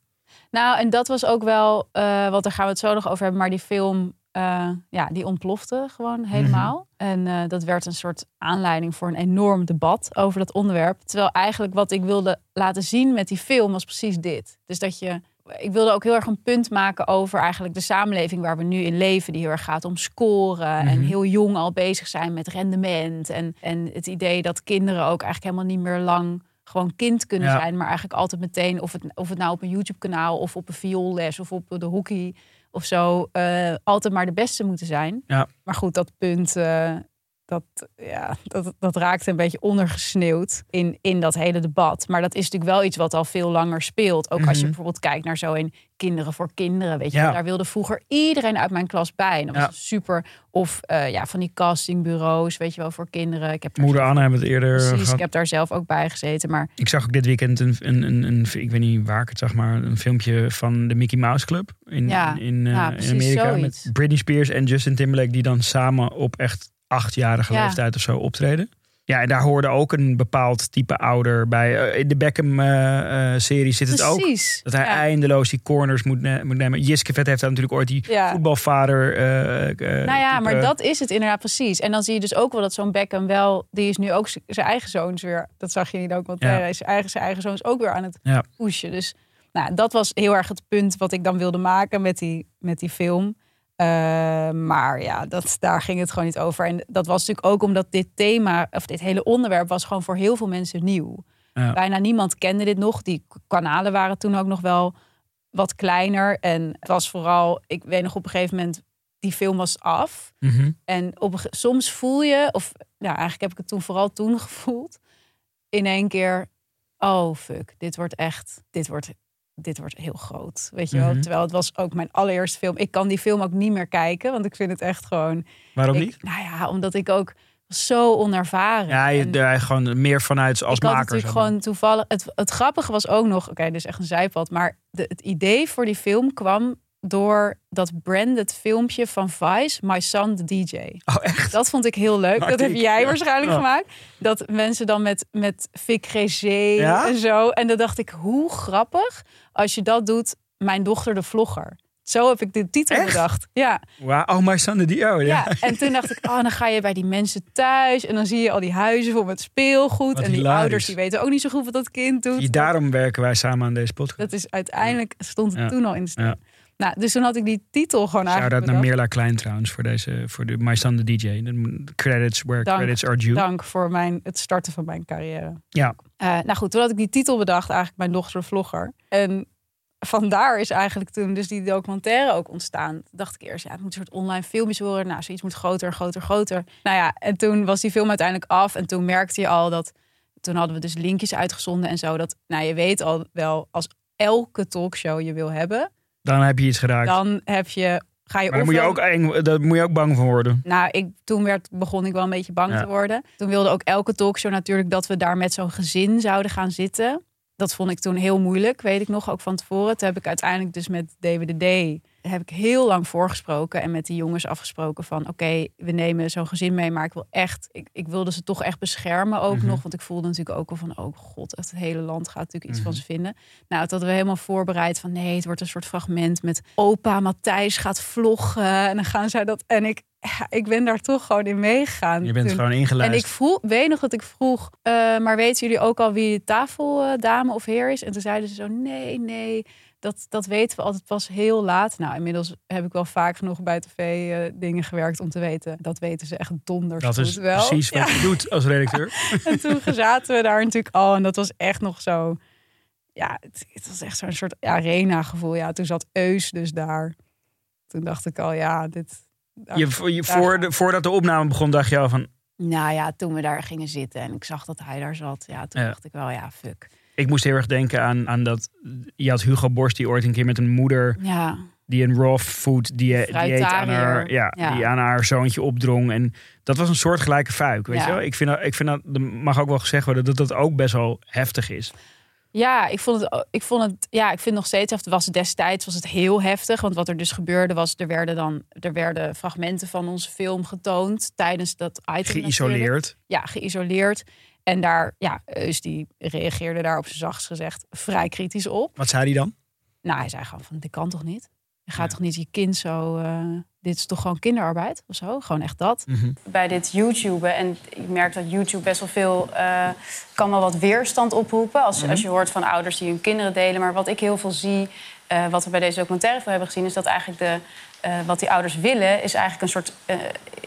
Nou, en dat was ook wel, eh want daar gaan we het zo nog over hebben, maar die film, eh, ja, die ontplofte gewoon helemaal. En dat werd een soort aanleiding voor een enorm debat over dat onderwerp. Terwijl eigenlijk wat ik wilde laten zien met die film was precies dit. Dus dat je, ik wilde ook heel erg een punt maken over eigenlijk de samenleving waar we nu in leven, die heel erg gaat om scoren en Mhm. heel jong al bezig zijn met rendement. En, en het idee dat kinderen ook eigenlijk helemaal niet meer lang gewoon kind kunnen Ja. zijn, maar eigenlijk altijd meteen, of het, of het nou op een YouTube-kanaal of op een vioolles of op de hockey of zo, eh, altijd maar de beste moeten zijn. Ja. Maar goed, dat punt, eh, dat, ja, dat, dat raakte een beetje ondergesneeuwd in, in dat hele debat. Maar dat is natuurlijk wel iets wat al veel langer speelt. Ook als je Mhm. bijvoorbeeld kijkt naar zo in Kinderen voor Kinderen, weet je, Ja. daar wilde vroeger iedereen uit mijn klas bij. En dat Ja. was super. Of eh, ja, van die castingbureaus, weet je wel, voor kinderen. Ik heb Moeder Anne hebben het eerder Precies, gehad. ik heb daar zelf ook bij gezeten. Maar Ik zag ook dit weekend een, een, een, een, ik weet niet waar ik het zag, maar een filmpje van de Mickey Mouse Club in, Ja, in, eh, in Amerika. zoiets. Met Britney Spears en Justin Timberlake die dan samen op echt achtjarige Ja. leeftijd of zo optreden. Ja, en daar hoorde ook een bepaald type ouder bij. Eh, In de Beckham-serie zit het ook. Dat hij ja. eindeloos die corners moet, ne- moet nemen. Heeft daar natuurlijk ooit die Ja. voetbalvader. eh, eh, Nou ja, maar dat is het inderdaad precies. En dan zie je dus ook wel dat zo'n Beckham wel... die is nu ook zijn eigen zoons weer... dat zag je in de documentaire... Ja. is zijn eigen, zijn eigen zoons ook weer aan het pushen. Dus nou, dat was heel erg het punt wat ik dan wilde maken met die, met die film. Eh, maar ja, dat, daar ging het gewoon niet over. En dat was natuurlijk ook omdat dit thema... of dit hele onderwerp was gewoon voor heel veel mensen nieuw. Ja. Bijna niemand kende dit nog. Die kanalen waren toen ook nog wel wat kleiner. En het was vooral... ik weet nog op een gegeven moment... die film was af... Mhm. en op soms voel je, of ja, eigenlijk heb ik het toen vooral toen gevoeld, in één keer, oh fuck, dit wordt echt, dit wordt, dit wordt heel groot, weet je wel. Mhm. Terwijl het was ook mijn allereerste film. Ik kan die film ook niet meer kijken, want ik vind het echt gewoon. Waarom ik- niet? Nou ja, omdat ik ook zo onervaren. Ja, je, En- gewoon meer vanuit als ik had maker. natuurlijk zeg maar. gewoon toevallig. Het, het grappige was ook nog, oké, dit is echt een zijpad, maar de, het idee voor die film kwam door dat branded filmpje van Vice, My Son the DJ. Oh, echt? Dat vond ik heel leuk. Dat heb jij ja. waarschijnlijk gemaakt. Dat mensen dan met, met Vic Ja? en zo. En dan dacht ik, hoe grappig als je dat doet, mijn dochter de vlogger. Zo heb ik de titel Echt? bedacht. Ja, Wow, oh, my son, the die. Oh, ja. ja. En toen dacht ik, oh, dan ga je bij die mensen thuis. En dan zie je al die huizen vol met speelgoed. Wat en die ouders die weten ook niet zo goed wat dat kind doet. Daarom werken wij samen aan deze podcast. Dat is uiteindelijk, stond het Ja. toen al in de. Nou, dus toen had ik die titel gewoon Shout-out eigenlijk naar bedacht. Meerla Klein trouwens voor, deze, voor de My Son the DJ. Credits where Dank. credits are due. Dank voor mijn, het starten van mijn carrière. Ja. Eh, nou goed, toen had ik die titel bedacht, eigenlijk mijn dochter vlogger. En vandaar is eigenlijk toen dus die documentaire ook ontstaan. Toen dacht ik eerst, ja, het moet een soort online filmpjes worden. Nou, zoiets moet groter, groter, groter. Nou ja, en toen was die film uiteindelijk af. En toen merkte je al dat, toen hadden we dus linkjes uitgezonden en zo. Dat, nou, je weet al wel, als elke talkshow je wil hebben, Dan heb je iets geraakt. dan heb je, ga je maar dan moet je, ook eng, daar moet je ook bang van worden. nou, ik, toen werd, begon ik wel een beetje bang Ja. te worden. Toen wilde ook elke talkshow natuurlijk dat we daar met zo'n gezin zouden gaan zitten. Dat vond ik toen heel moeilijk, weet ik nog, ook van tevoren. Toen heb ik uiteindelijk dus met David D. heb ik heel lang voorgesproken en met die jongens afgesproken van oké, we nemen zo'n gezin mee, maar ik wil echt, ik, ik wilde ze toch echt beschermen ook Mhm. nog, want ik voelde natuurlijk ook wel van oh god, het hele land gaat natuurlijk iets Mhm. van ze vinden. Nou, dat we helemaal voorbereid van nee, het wordt een soort fragment met opa Matthijs gaat vloggen en dan gaan zij dat en ik, ja, ik ben daar toch gewoon in meegegaan. Je bent toen. gewoon En ingelijst. ik vroeg, weet nog dat ik vroeg, eh, maar weten jullie ook al wie de tafeldame of heer is? En toen zeiden ze zo, nee, nee, dat, dat weten we altijd pas heel laat. Nou, inmiddels heb ik wel vaak genoeg bij tv eh, dingen gewerkt om te weten. Dat weten ze echt donders Dat goed is wel. precies wat Ja. je doet als redacteur. En toen zaten we daar natuurlijk al en dat was echt nog zo... Ja, het, het was echt zo'n soort arena gevoel. Ja, toen zat Eus dus daar. Toen dacht ik al, ja, dit... Je, je, voor de, voordat de opname begon dacht je al van... Nou ja, toen we daar gingen zitten en ik zag dat hij daar zat, ja, toen Ja. dacht ik wel, ja, fuck. Ik moest heel erg denken aan, aan dat... Je had Hugo Borst die ooit een keer met een moeder... Ja, die een raw food die, die, eet aan haar, ja, Ja. die aan haar zoontje opdrong. En dat was een soort gelijke fuik, weet Ja. je wel? Ik vind, dat, ik vind dat, mag ook wel gezegd worden dat dat ook best wel heftig is. Ja, ik vond het, ik vond het, ja, ik vind het nog steeds heftig. Was destijds was het heel heftig, want wat er dus gebeurde was, er werden dan, er werden fragmenten van onze film getoond tijdens dat item. natuurlijk. Geïsoleerd. Ja, geïsoleerd. En daar, ja, Eus die reageerde daar op zijn zachtst gezegd vrij kritisch op. Wat zei hij dan? Nou, hij zei gewoon van, dit kan toch niet? Je gaat toch niet je kind zo, eh, dit is toch gewoon kinderarbeid of zo? Gewoon echt dat. Mhm. Bij dit YouTube, en ik merk dat YouTube best wel veel, eh, kan wel wat weerstand oproepen. Als, Mhm. als je hoort van ouders die hun kinderen delen. Maar wat ik heel veel zie, eh, wat we bij deze documentaire veel hebben gezien, is dat eigenlijk de, eh, wat die ouders willen, is eigenlijk een soort, eh,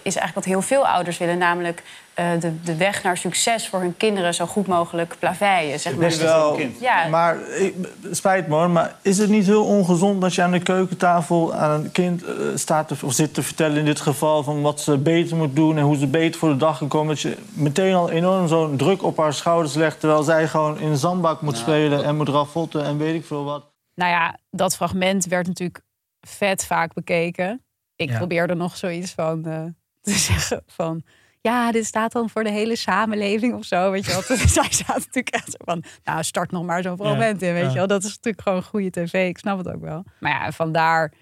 is eigenlijk wat heel veel ouders willen. Namelijk eh, de, de weg naar succes voor hun kinderen zo goed mogelijk plaveien. Zeg maar. Is wel, Ja. maar ik, spijt me hoor, maar is het niet heel ongezond dat je aan de keukentafel aan een kind staat te, of zit te vertellen in dit geval van wat ze beter moet doen en hoe ze beter voor de dag kan komen? Dat je meteen al enorm zo'n druk op haar schouders legt terwijl zij gewoon in de zandbak moet spelen en moet ravotten en weet ik veel wat. Nou ja, dat fragment werd natuurlijk vet vaak bekeken. Ik Ja. probeerde nog zoiets van eh, te zeggen van... Ja, dit staat dan voor de hele samenleving of zo, weet je wel. Zij zaten natuurlijk echt zo van... Nou, start nog maar zo'n fragment in, weet je wel. Dat is natuurlijk gewoon goede tv, ik snap het ook wel. Maar ja, vandaar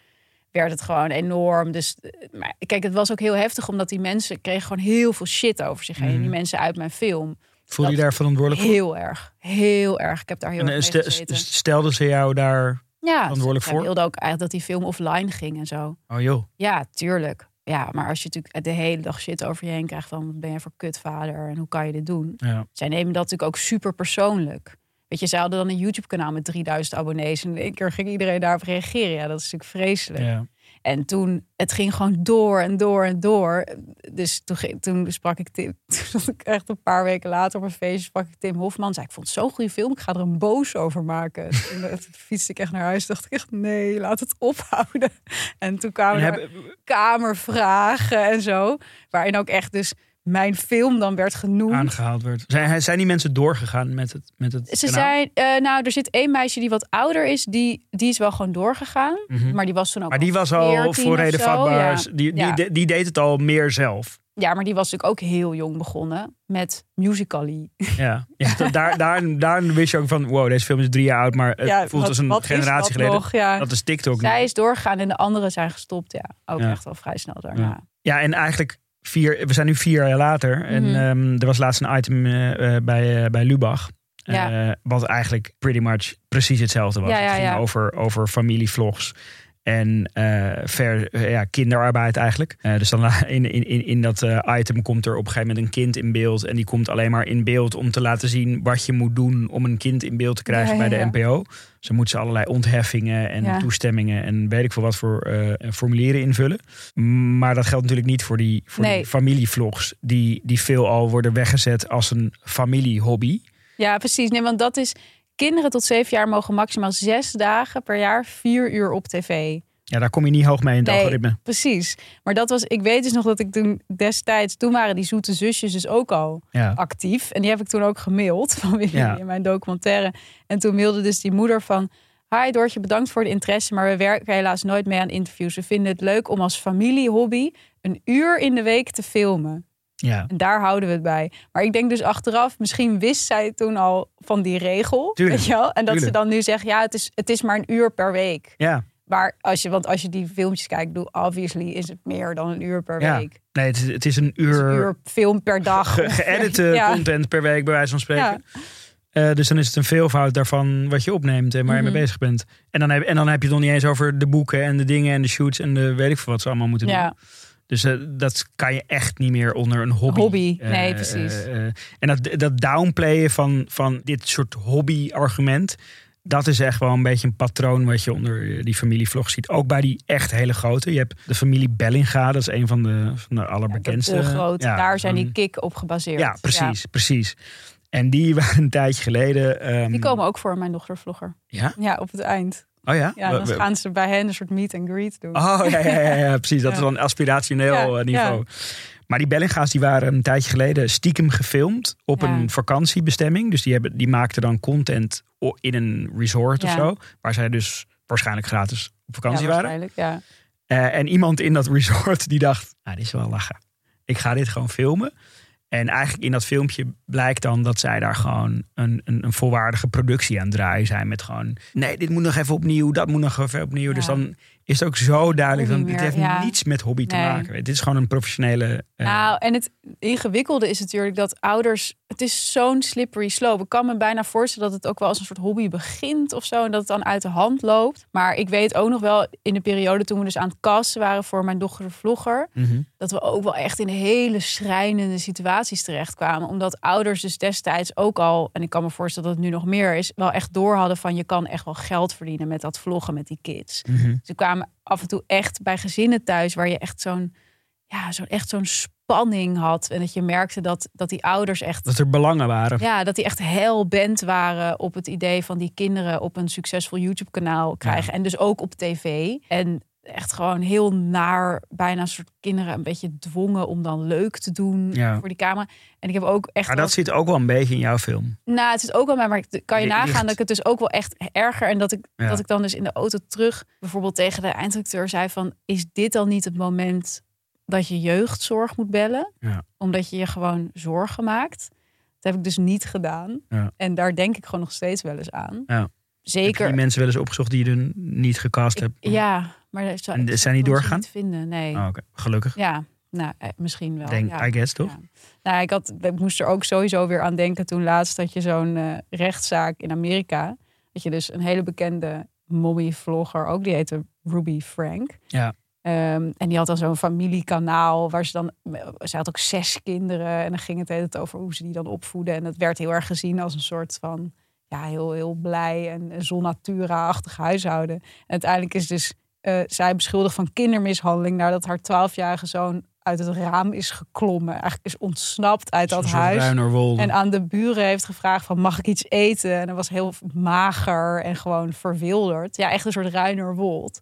werd het gewoon enorm. Dus eh, maar, kijk, het was ook heel heftig... omdat die mensen kregen gewoon heel veel shit over zich heen. Die mensen uit mijn film. Voel je daar verantwoordelijk voor? Heel erg, heel erg. Ik heb daar heel En, erg eh, stel- stelden ze jou daar Ja, verantwoordelijk voor? wilde ook eigenlijk dat die film offline ging en zo. Oh joh. Ja, tuurlijk. Ja, maar als je natuurlijk de hele dag shit over je heen krijgt van wat ben je voor kutvader en hoe kan je dit doen? Ja. Zij nemen dat natuurlijk ook super persoonlijk. Weet je, zij hadden dan een YouTube kanaal met 3000 abonnees en in één keer ging iedereen daarop reageren. Ja, dat is natuurlijk vreselijk. Ja. En toen, het ging gewoon door en door en door. Dus toen, toen sprak ik Tim, toen ik echt een paar weken later op een feestje, sprak ik Tim Hofman. Zei ik vond het zo'n goede film, ik ga er een boos over maken. En toen fietste ik echt naar huis, dacht ik echt nee, laat het ophouden. En toen kwamen En er kamervragen en zo, waarin ook echt dus mijn film dan werd genoemd. Aangehaald werd. Zijn, zijn die mensen doorgegaan met het, met het Ze kanaal? zijn, eh, nou, er zit één meisje die wat ouder is, die, die is wel gewoon doorgegaan. Mhm. Maar die was toen ook Maar die was al 14 voor of reden zo, vatbaar. ja. Die, die, Ja. die, die deed het al meer zelf. Ja, maar die was natuurlijk ook heel jong begonnen met Musical.ly. Ja, daar, daar, daar wist je ook van, wow, deze film is drie jaar oud, maar het Ja, voelt wat- als een generatie dat geleden. nog? Ja. Dat is TikTok. nu. Zij is doorgegaan en de anderen zijn gestopt. Ja, ook Ja. echt wel vrij snel daarna. Ja, en eigenlijk vier, we zijn nu vier jaar later. En Mhm. ehm, er was laatst een item eh, eh, bij, eh, bij Lubach. Ja. wat eigenlijk pretty much precies hetzelfde was. Ja, ja, het ging over, over familievlogs. En eh, ver, eh, ja, kinderarbeid eigenlijk. Eh, dus dan in, in, in, dat item komt er op een gegeven moment een kind in beeld. En die komt alleen maar in beeld om te laten zien wat je moet doen om een kind in beeld te krijgen Ja, ja, bij de. NPO. Dus dan moeten ze allerlei ontheffingen en toestemmingen en weet ik veel wat voor formulieren invullen. Maar dat geldt natuurlijk niet voor die, voor Nee. die familievlogs, die, die veelal worden weggezet als een familiehobby. Ja, precies. Nee, want dat is. Kinderen tot zeven jaar mogen maximaal zes dagen per jaar vier uur op tv. Ja, daar kom je niet hoog mee in het algoritme. precies. Maar dat was, ik weet dus nog dat ik toen destijds, toen waren die zoete zusjes dus ook al Ja. actief. En die heb ik toen ook gemaild van Ja. in mijn documentaire. En toen mailde dus die moeder van, hi Doortje, bedankt voor de interesse, maar we werken helaas nooit mee aan interviews. We vinden het leuk om als familiehobby een uur in de week te filmen. Ja. En daar houden we het bij. Maar ik denk dus achteraf, misschien wist zij toen al van die regel. Tuurlijk, Weet je wel? En dat tuurlijk. ze dan nu zegt, ja, het is, het is maar een uur per week. Ja. Maar als je, want als je die filmpjes kijkt, doe obviously is het meer dan een uur per ja. week. Nee, het is, het is een uur, Een uur film per dag. ge- geëdite Ja. content per week, bij wijze van spreken. Ja. Eh, dus dan is het een veelvoud daarvan wat je opneemt en waar je Mhm. mee bezig bent. En dan, heb, en dan heb je het nog niet eens over de boeken en de dingen en de shoots en de weet ik veel wat ze allemaal moeten Ja. doen. Dus eh, dat kan je echt niet meer onder een hobby. Hobby, nee, eh, precies. eh, en dat, dat downplayen van, van dit soort hobby-argument. Dat is echt wel een beetje een patroon wat je onder die familievlog ziet. Ook bij die echt hele grote. Je hebt de familie Bellinga, dat is een van de, van de allerbekendste. Ja, daar zijn die kick op gebaseerd. Ja, precies, precies. En die waren een tijdje geleden. ehm, Die komen ook voor mijn dochtervlogger. Ja? Ja, op het eind. Oh ja? Ja, dan gaan ze bij hen een soort meet and greet doen. Oh ja, ja, ja, ja, precies. Dat is dan aspirationeel eh, niveau. Maar die Bellinga's die waren een tijdje geleden stiekem gefilmd op een vakantiebestemming. Dus die, hebben, die maakten dan content in een resort of zo. Waar zij dus waarschijnlijk gratis op vakantie waren. waarschijnlijk, ja. Eh, en iemand in dat resort die dacht, nou, dit is wel lachen. Ik ga dit gewoon filmen. En eigenlijk in dat filmpje blijkt dan dat zij daar gewoon een, een, een volwaardige productie aan draaien zijn. Met gewoon, nee, dit moet nog even opnieuw, dat moet nog even opnieuw. Dus dan is het ook zo duidelijk. Dan, het heeft ja. niets met hobby te Nee. maken. Dit is gewoon een professionele... eh, Nou, en het ingewikkelde is natuurlijk dat ouders. Het is zo'n slippery slope. Ik kan me bijna voorstellen dat het ook wel als een soort hobby begint of zo. En dat het dan uit de hand loopt. Maar ik weet ook nog wel in de periode toen we dus aan het casten waren voor mijn dochter de vlogger. mhm. Dat we ook wel echt in hele schrijnende situaties terechtkwamen. Omdat ouders dus destijds ook al, en ik kan me voorstellen dat het nu nog meer is, wel echt door hadden van je kan echt wel geld verdienen met dat vloggen met die kids. Mhm. Ze kwamen af en toe echt bij gezinnen thuis waar je echt zo'n, ja, zo echt zo'n spanning had. En dat je merkte dat, dat die ouders echt, Dat er belangen waren. ja, dat die echt heel bent waren op het idee van die kinderen op een succesvol YouTube kanaal krijgen. En dus ook op tv. En echt gewoon heel naar, bijna een soort kinderen een beetje dwongen om dan leuk te doen Ja. voor die camera. En ik heb ook echt. Maar wel- dat zit ook wel een beetje in jouw film. nou, het is ook wel mij, maar kan je nagaan dat ik het dus ook wel echt erger en dat ik, Ja. dat ik dan dus in de auto terug bijvoorbeeld tegen de eindredacteur zei van, is dit dan niet het moment dat je jeugdzorg moet bellen? Ja. Omdat je je gewoon zorgen maakt. Dat heb ik dus niet gedaan. En daar denk ik gewoon nog steeds wel eens aan. Ja. Heb je Zeker. die mensen wel eens opgezocht die je er niet gecast hebt? Ja, maar zou, En zijn die doorgegaan? Niet vinden, nee. Oh, Oké, gelukkig. Ja, nou, eh, misschien wel. Denk, ja. I guess, toch? Ja. Nou, ik, had, ik moest er ook sowieso weer aan denken toen laatst dat je zo'n eh, rechtszaak in Amerika. Dat je dus een hele bekende mommy-vlogger, ook die heette Ruby Frank. Ja. Ehm, en die had dan zo'n familiekanaal waar ze dan, ze had ook zes kinderen en dan ging het hele tijd over hoe ze die dan opvoeden. En dat werd heel erg gezien als een soort van, ja, heel, heel blij en zon natura-achtig huishouden. En uiteindelijk is dus eh, zij beschuldigd van kindermishandeling nadat haar twaalfjarige zoon uit het raam is geklommen. Eigenlijk is ontsnapt uit dat huis. En aan de buren heeft gevraagd van mag ik iets eten? En dat was heel mager en gewoon verwilderd. Ja, echt een soort Ruinerwold.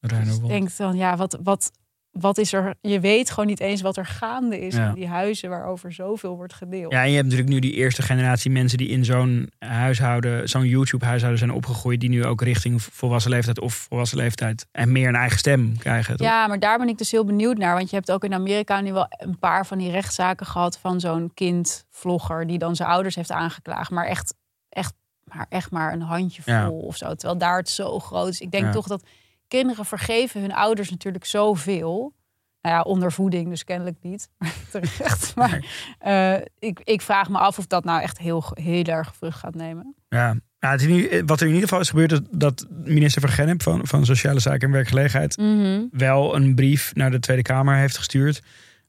Dus ik denk dan, ja, wat, wat, wat is er? Je weet gewoon niet eens wat er gaande is Ja. in die huizen waarover zoveel wordt gedeeld. Ja, en je hebt natuurlijk nu die eerste generatie mensen die in zo'n huishouden, zo'n YouTube-huishouden zijn opgegroeid, die nu ook richting volwassen leeftijd of volwassen leeftijd en meer een eigen stem krijgen. toch? Ja, maar daar ben ik dus heel benieuwd naar. Want je hebt ook in Amerika nu wel een paar van die rechtszaken gehad van zo'n kindvlogger die dan zijn ouders heeft aangeklaagd. Maar echt, echt, maar echt maar een handjevol Ja. of zo. Terwijl daar het zo groot is. Ik denk Ja. toch dat kinderen vergeven hun ouders natuurlijk zoveel. Nou ja, onder voeding dus kennelijk niet. Terecht. Maar eh, ik, ik vraag me af of dat nou echt heel, heel erg vrucht gaat nemen. Ja. Nou, het is nu, wat er in ieder geval is gebeurd, is dat minister van Gennep van, van Sociale Zaken en Werkgelegenheid Mhm. wel een brief naar de Tweede Kamer heeft gestuurd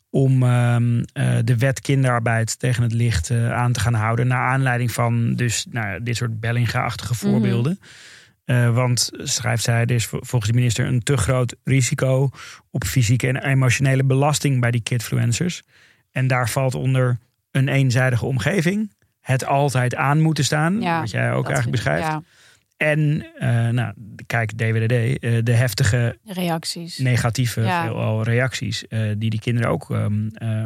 om ehm, eh, de wet kinderarbeid tegen het licht eh, aan te gaan houden. Naar aanleiding van dus nou, dit soort Bellinga-achtige voorbeelden. Eh, want, schrijft zij, er is vol- volgens de minister een te groot risico op fysieke en emotionele belasting bij die kidfluencers. En daar valt onder een eenzijdige omgeving, het altijd aan moeten staan, Ja, wat jij ook eigenlijk beschrijft. Ja, En, eh, nou, kijk, DWDD, eh, de heftige reacties. negatieve Ja. veelal reacties die die kinderen ook ehm, eh,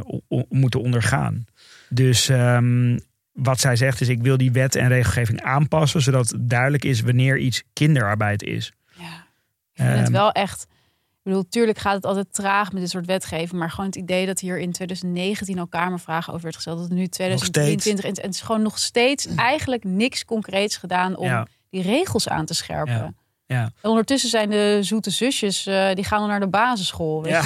moeten ondergaan. Dus ehm, wat zij zegt is, ik wil die wet en regelgeving aanpassen, zodat duidelijk is wanneer iets kinderarbeid is. Ja. Ik vind het Ehm, wel echt. Ik bedoel, tuurlijk gaat het altijd traag met dit soort wetgeving. Maar gewoon het idee dat hier in 2019 al Kamervragen over werd gesteld. Dat nu 2023 en het is gewoon nog steeds eigenlijk niks concreets gedaan om Ja. die regels aan te scherpen. Ja. Ja. En ondertussen zijn de zoete zusjes, eh, die gaan al naar de basisschool. Weet Ja.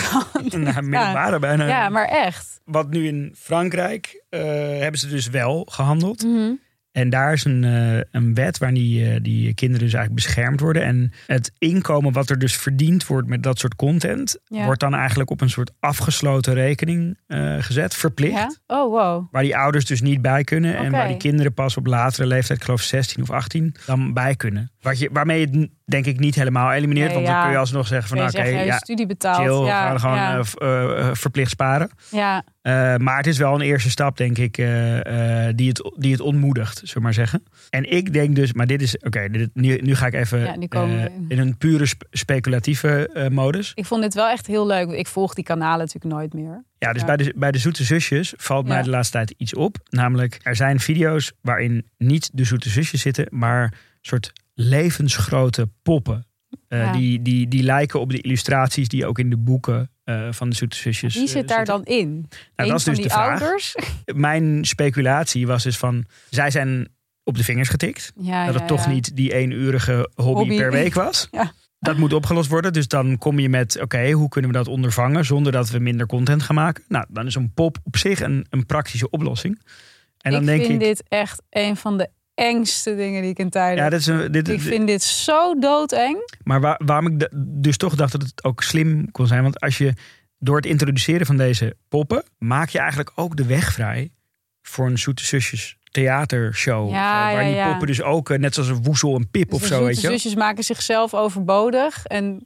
je. Nou, middelbare bijna. ja, maar echt. Wat nu in Frankrijk eh, hebben ze dus wel gehandeld. Mhm. En daar is een, eh, een wet waar die, die kinderen dus eigenlijk beschermd worden. En het inkomen wat er dus verdiend wordt met dat soort content, Ja. wordt dan eigenlijk op een soort afgesloten rekening gezet, verplicht. Ja? Oh, wow. Waar die ouders dus niet bij kunnen. En waar die kinderen pas op latere leeftijd, ik geloof 16 of 18, dan bij kunnen. Wat je, waarmee je denk ik niet helemaal elimineert. Nee, want dan ja. kun je alsnog zeggen van Kun oké, je ja, studie betaald. chill, ja, we gaan gewoon ja. eh, eh, eh, verplicht sparen. ja. Maar het is wel een eerste stap, denk ik, die, het, die het ontmoedigt, zullen we maar zeggen. En ik denk dus, maar dit is, oké, nu, nu ga ik even we in. een pure sp- speculatieve modus. Ik vond dit wel echt heel leuk. Ik volg die kanalen natuurlijk nooit meer. Ja, dus. Bij, de, bij de Zoete Zusjes valt mij de laatste tijd iets op. Namelijk, er zijn video's waarin niet de Zoete Zusjes zitten, maar soort levensgrote poppen. Eh, Ja. die, die, die lijken op de illustraties die ook in de boeken eh, van de Zoete Zusjes. Wie zit eh, daar zitten. dan in? Nou, Eén dat is dus die de vraag. ouders? Mijn speculatie was dus van, zij zijn op de vingers getikt. Ja, dat het ja, toch niet die eenurige hobby, Hobby. per week was. Dat moet opgelost worden. Dus dan kom je met, oké, hoe kunnen we dat ondervangen zonder dat we minder content gaan maken? Nou, dan is een pop op zich een, een praktische oplossing. En dan ik denk vind ik, dit echt een van de engste dingen die ik in tijden. ja, dit is een, dit, ik vind dit zo doodeng. Maar waar, waarom ik de- dus toch dacht dat het ook slim kon zijn. Want als je door het introduceren van deze poppen, maak je eigenlijk ook de weg vrij voor een zoete zusjes theatershow. Ja, Zo, waar ja, die poppen dus ook, eh, net zoals een woezel en pip Dus of zo, weet je. zusjes maken zichzelf overbodig. En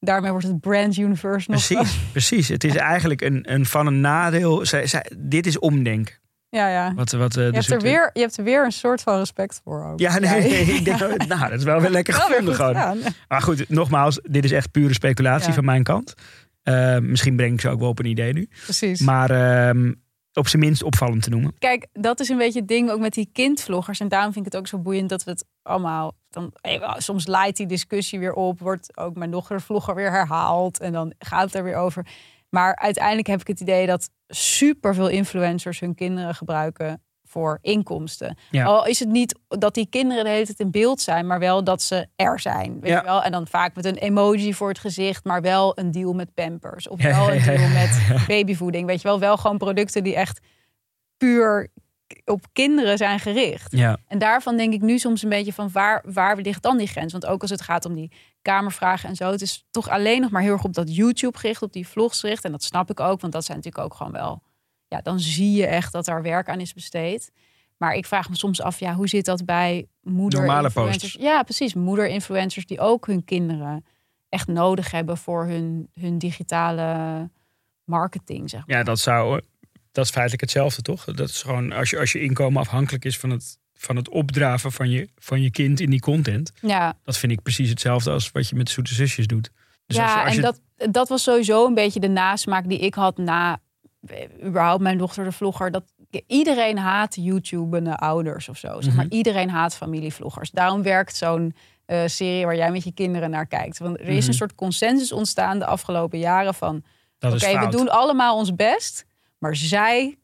daarmee wordt het brand universe nog... Precies, precies. Het is eigenlijk een, een van een nadeel. Zij, zij, dit is omdenken. Ja, ja. Wat, wat, eh, Je de hebt, er zoete- weer, je hebt er weer een soort van respect voor ook. Ja, nee, ik denk, nou, dat is wel weer lekker gevonden goed gewoon. gedaan. Maar goed, nogmaals, dit is echt pure speculatie Ja. van mijn kant. Eh, misschien breng ik ze ook wel op een idee nu. Precies. Maar ehm, op zijn minst opvallend te noemen. Kijk, dat is een beetje het ding ook met die kindvloggers. En daarom vind ik het ook zo boeiend dat we het allemaal... Dan, eh, soms leidt die discussie weer op. Wordt ook mijn dochtervlogger weer herhaald. En dan gaat het er weer over. Maar uiteindelijk heb ik het idee dat superveel influencers hun kinderen gebruiken voor inkomsten. Ja. Al is het niet dat die kinderen de hele tijd in beeld zijn, maar wel dat ze er zijn. Weet Ja. je wel? En dan vaak met een emoji voor het gezicht, maar wel een deal met Pampers. Of wel een deal met babyvoeding. Weet je wel, wel gewoon producten die echt puur op kinderen zijn gericht. Ja. En daarvan denk ik nu soms een beetje van waar, waar ligt dan die grens? Want ook als het gaat om die kamervragen en zo, het is toch alleen nog maar heel erg op dat YouTube gericht, op die vlogs gericht. En dat snap ik ook, want dat zijn natuurlijk ook gewoon wel, ja, dan zie je echt dat daar werk aan is besteed. Maar ik vraag me soms af, ja, hoe zit dat bij moeder Normale influencers? posts. Ja, precies. Moeder-influencers die ook hun kinderen echt nodig hebben voor hun, hun digitale marketing, zeg maar. Ja, dat zou. Dat is feitelijk hetzelfde, toch? Dat is gewoon als je, als je inkomen afhankelijk is van het, van het opdraven van je, van je kind in die content. Ja, Dat vind ik precies hetzelfde als wat je met de zoete zusjes doet. Dus ja, als je, als en dat, dat was sowieso een beetje de nasmaak die ik had na eh, überhaupt mijn dochter de vlogger. Dat iedereen haat YouTubende ouders of zo. Zeg maar. Mhm. Iedereen haat familievloggers. Daarom werkt zo'n eh, serie waar jij met je kinderen naar kijkt. Want er is Mhm. een soort consensus ontstaan de afgelopen jaren van... oké, we doen allemaal ons best, maar zij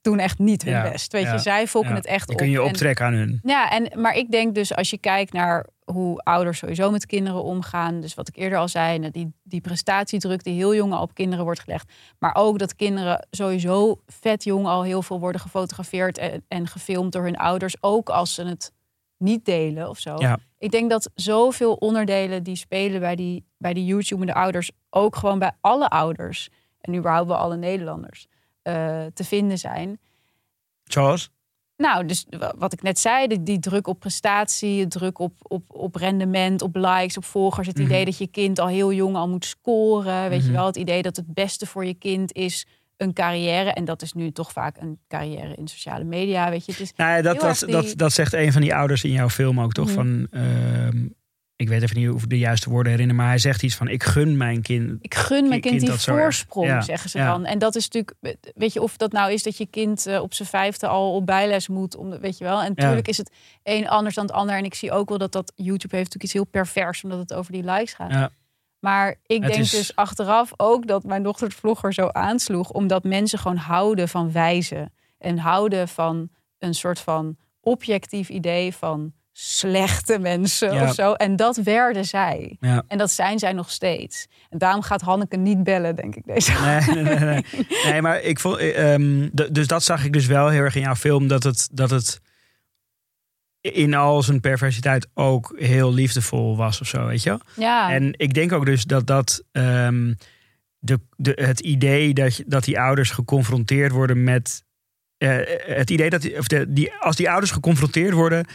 doen echt niet hun Ja, best. Weet ja, je, zij fokken ja. het echt op. kun je En- optrekken aan hun. ja, en, maar ik denk dus als je kijkt naar hoe ouders sowieso met kinderen omgaan. Dus wat ik eerder al zei, nou, die, die prestatiedruk die heel jong al op kinderen wordt gelegd. Maar ook dat kinderen sowieso vet jong al heel veel worden gefotografeerd en, en gefilmd door hun ouders. Ook als ze het niet delen of zo. Ja. Ik denk dat zoveel onderdelen die spelen bij die, bij die YouTube-ende ouders, ook gewoon bij alle ouders en überhaupt bij alle Nederlanders, eh, te vinden zijn. Zoals? Nou, dus wat ik net zei, die, die druk op prestatie, druk op, op, op rendement, op likes, op volgers. Het Mhm. idee dat je kind al heel jong al moet scoren. Weet Mhm. je wel, het idee dat het beste voor je kind is een carrière. En dat is nu toch vaak een carrière in sociale media. Weet je, het is Nou ja, dat, dat, die- dat, dat zegt een van die ouders in jouw film ook, toch? Mhm. Van, ehm, ik weet even niet of ik de juiste woorden herinner, maar hij zegt iets van: Ik gun mijn kind. Ik gun mijn Kind kind die voorsprong, Ja, zeggen ze ja. dan. En dat is natuurlijk, weet je, of dat nou is dat je kind eh, op zijn vijfde al op bijles moet, om, weet je wel. En natuurlijk is het een anders dan het ander. En ik zie ook wel dat dat YouTube heeft natuurlijk iets heel pervers, omdat het over die likes gaat. Maar ik Het denk is- dus achteraf ook dat mijn dochter het vlogger zo aansloeg, omdat mensen gewoon houden van wijzen en houden van een soort van objectief idee van slechte mensen Ja. of zo. En dat werden zij. Ja. En dat zijn zij nog steeds. En daarom gaat Hanneke niet bellen, denk ik, deze Nee, nee, nee, nee. maar ik vond. eh, ehm, dus dat zag ik dus wel heel erg in jouw film. Dat het, dat het in al zijn perversiteit ook heel liefdevol was of zo, weet je? Ja, En ik denk ook dus dat dat. ehm, de, de, het idee dat, je, dat die ouders geconfronteerd worden met. eh, het idee dat die, of de, die, als die ouders geconfronteerd worden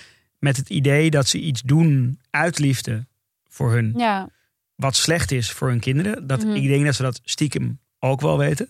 met het idee dat ze iets doen uit liefde voor hun, ja, wat slecht is voor hun kinderen. Dat, Mhm. Ik denk dat ze dat stiekem ook wel weten.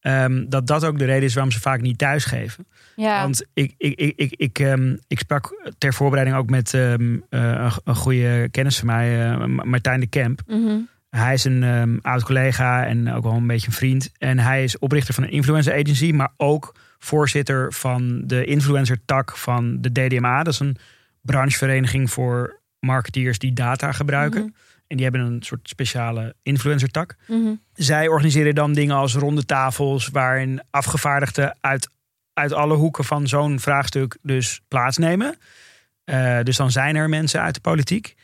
Ehm, dat dat ook de reden is waarom ze vaak niet thuisgeven. ja. Want ik, ik, ik, ik, ik, ehm, ik sprak ter voorbereiding ook met ehm, eh, een, goede kennis van mij, eh, Martijn de Kemp. Mhm. Hij is een oud collega en ook wel een beetje een vriend. En hij is oprichter van een influencer agency, maar ook voorzitter van de influencer tak van de DDMA. Dat is een branchevereniging voor marketeers die data gebruiken. Mhm. En die hebben een soort speciale influencer-tak. Mhm. Zij organiseren dan dingen als ronde tafels, waarin afgevaardigden uit, uit alle hoeken van zo'n vraagstuk dus plaatsnemen. Eh, dus dan zijn er mensen uit de politiek.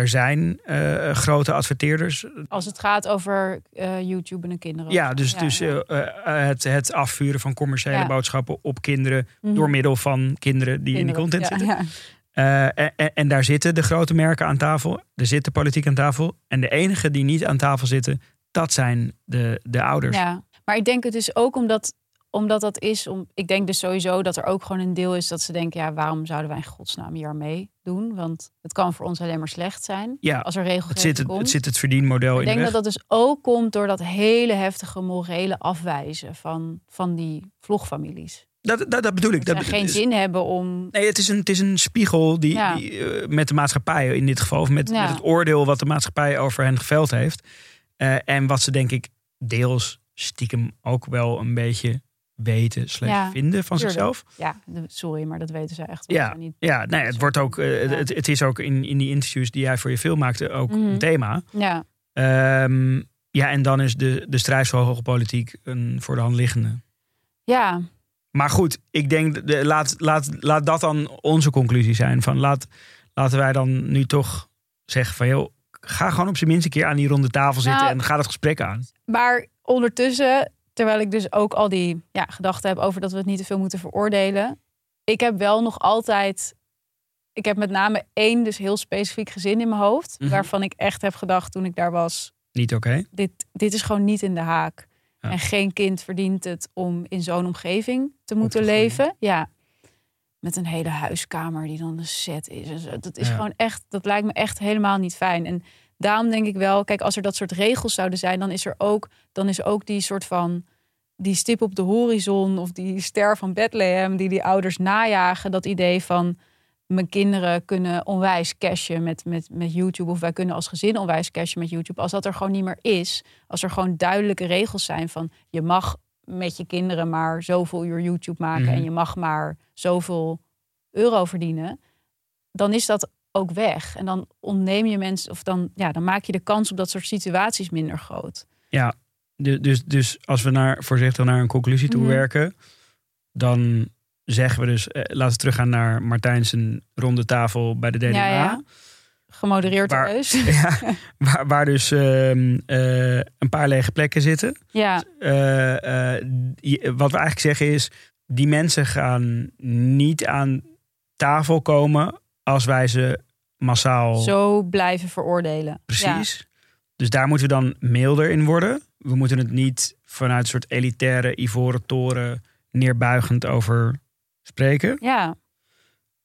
Er zijn eh, grote adverteerders. Als het gaat over eh, YouTube en kinderen. Ja, dus, dus ja. eh, het, het afvuren van commerciële Ja. boodschappen op kinderen Mhm. door middel van kinderen die in die content Ja, zitten. Eh, en- en daar zitten de grote merken aan tafel. Er zit de politiek aan tafel. En de enige die niet aan tafel zitten, dat zijn de, de ouders. Ja, maar ik denk het dus ook omdat, omdat dat is. Om, ik denk dus sowieso dat er ook gewoon een deel is dat ze denken: ja, waarom zouden wij in godsnaam hier aan meedoen? Want het kan voor ons alleen maar slecht zijn. Ja, als er Het regelgeving zit het, komt. het zit het verdienmodel ik in de denk dat dat dus ook komt door dat hele heftige morele afwijzen van, van die vlogfamilies. Dat, dat, dat bedoel ik. Dat Dat ze geen is- zin hebben om. Nee, het is een, het is een spiegel die, Ja. die, eh, met de maatschappij in dit geval. Of met, Ja. met het oordeel wat de maatschappij over hen geveld heeft. Eh, en wat ze denk ik deels stiekem ook wel een beetje weten slash Ja, vinden van tuurlijk. zichzelf. Ja, sorry, maar dat weten ze echt. Ja, niet- ja nee, het, wordt ook, eh, het, het is ook in, in die interviews die jij voor je film maakte ook Mhm. een thema. ja. Ehm, ja, en dan is de, de strijd politiek een voor de hand liggende. ja, Maar goed, ik denk, de, laat, laat, laat dat dan onze conclusie zijn. Van laat, laten wij dan nu toch zeggen van... Joh, ga gewoon op zijn minst een keer aan die ronde tafel zitten... Nou, en ga dat gesprek aan. Maar ondertussen, terwijl ik dus ook al die ja, gedachten heb over dat we het niet te veel moeten veroordelen. Ik heb wel nog altijd. Ik heb met name één dus heel specifiek gezin in mijn hoofd. Mhm. Waarvan ik echt heb gedacht toen ik daar was. Niet oké? Dit, dit is gewoon niet in de haak. Ja. En geen kind verdient het om in zo'n omgeving te moeten leven. Ja. Met een hele huiskamer die dan een set is. en zo. Dat is Ja. gewoon echt, dat lijkt me echt helemaal niet fijn. En daarom denk ik wel, kijk, als er dat soort regels zouden zijn, dan is er ook, dan is ook die soort van die stip op de horizon of die ster van Bethlehem die die ouders najagen. Dat idee van mijn kinderen kunnen onwijs cashen met, met, met YouTube. Of wij kunnen als gezin onwijs cashen met YouTube. Als dat er gewoon niet meer is. Als er gewoon duidelijke regels zijn van je mag met je kinderen maar zoveel uur YouTube maken. Mhm. En je mag maar zoveel euro verdienen. Dan is dat ook weg. En dan ontneem je mensen, of dan, ja, dan maak je de kans op dat soort situaties minder groot. Ja, dus, dus als we naar, voorzichtig naar een conclusie toe Mhm. werken... dan zeggen we dus... Eh, laten we teruggaan naar Martijn's ronde tafel bij de. Ja, ja. Gemodereerd Waar-. Ja, waar, waar dus ehm, eh, een paar lege plekken zitten. Ja, Eh, die- wat we eigenlijk zeggen is, die mensen gaan niet aan tafel komen als wij ze massaal. zo blijven veroordelen. Precies. Dus daar moeten we dan milder in worden. We moeten het niet vanuit een soort elitaire ivoren toren neerbuigend over spreken. Ja.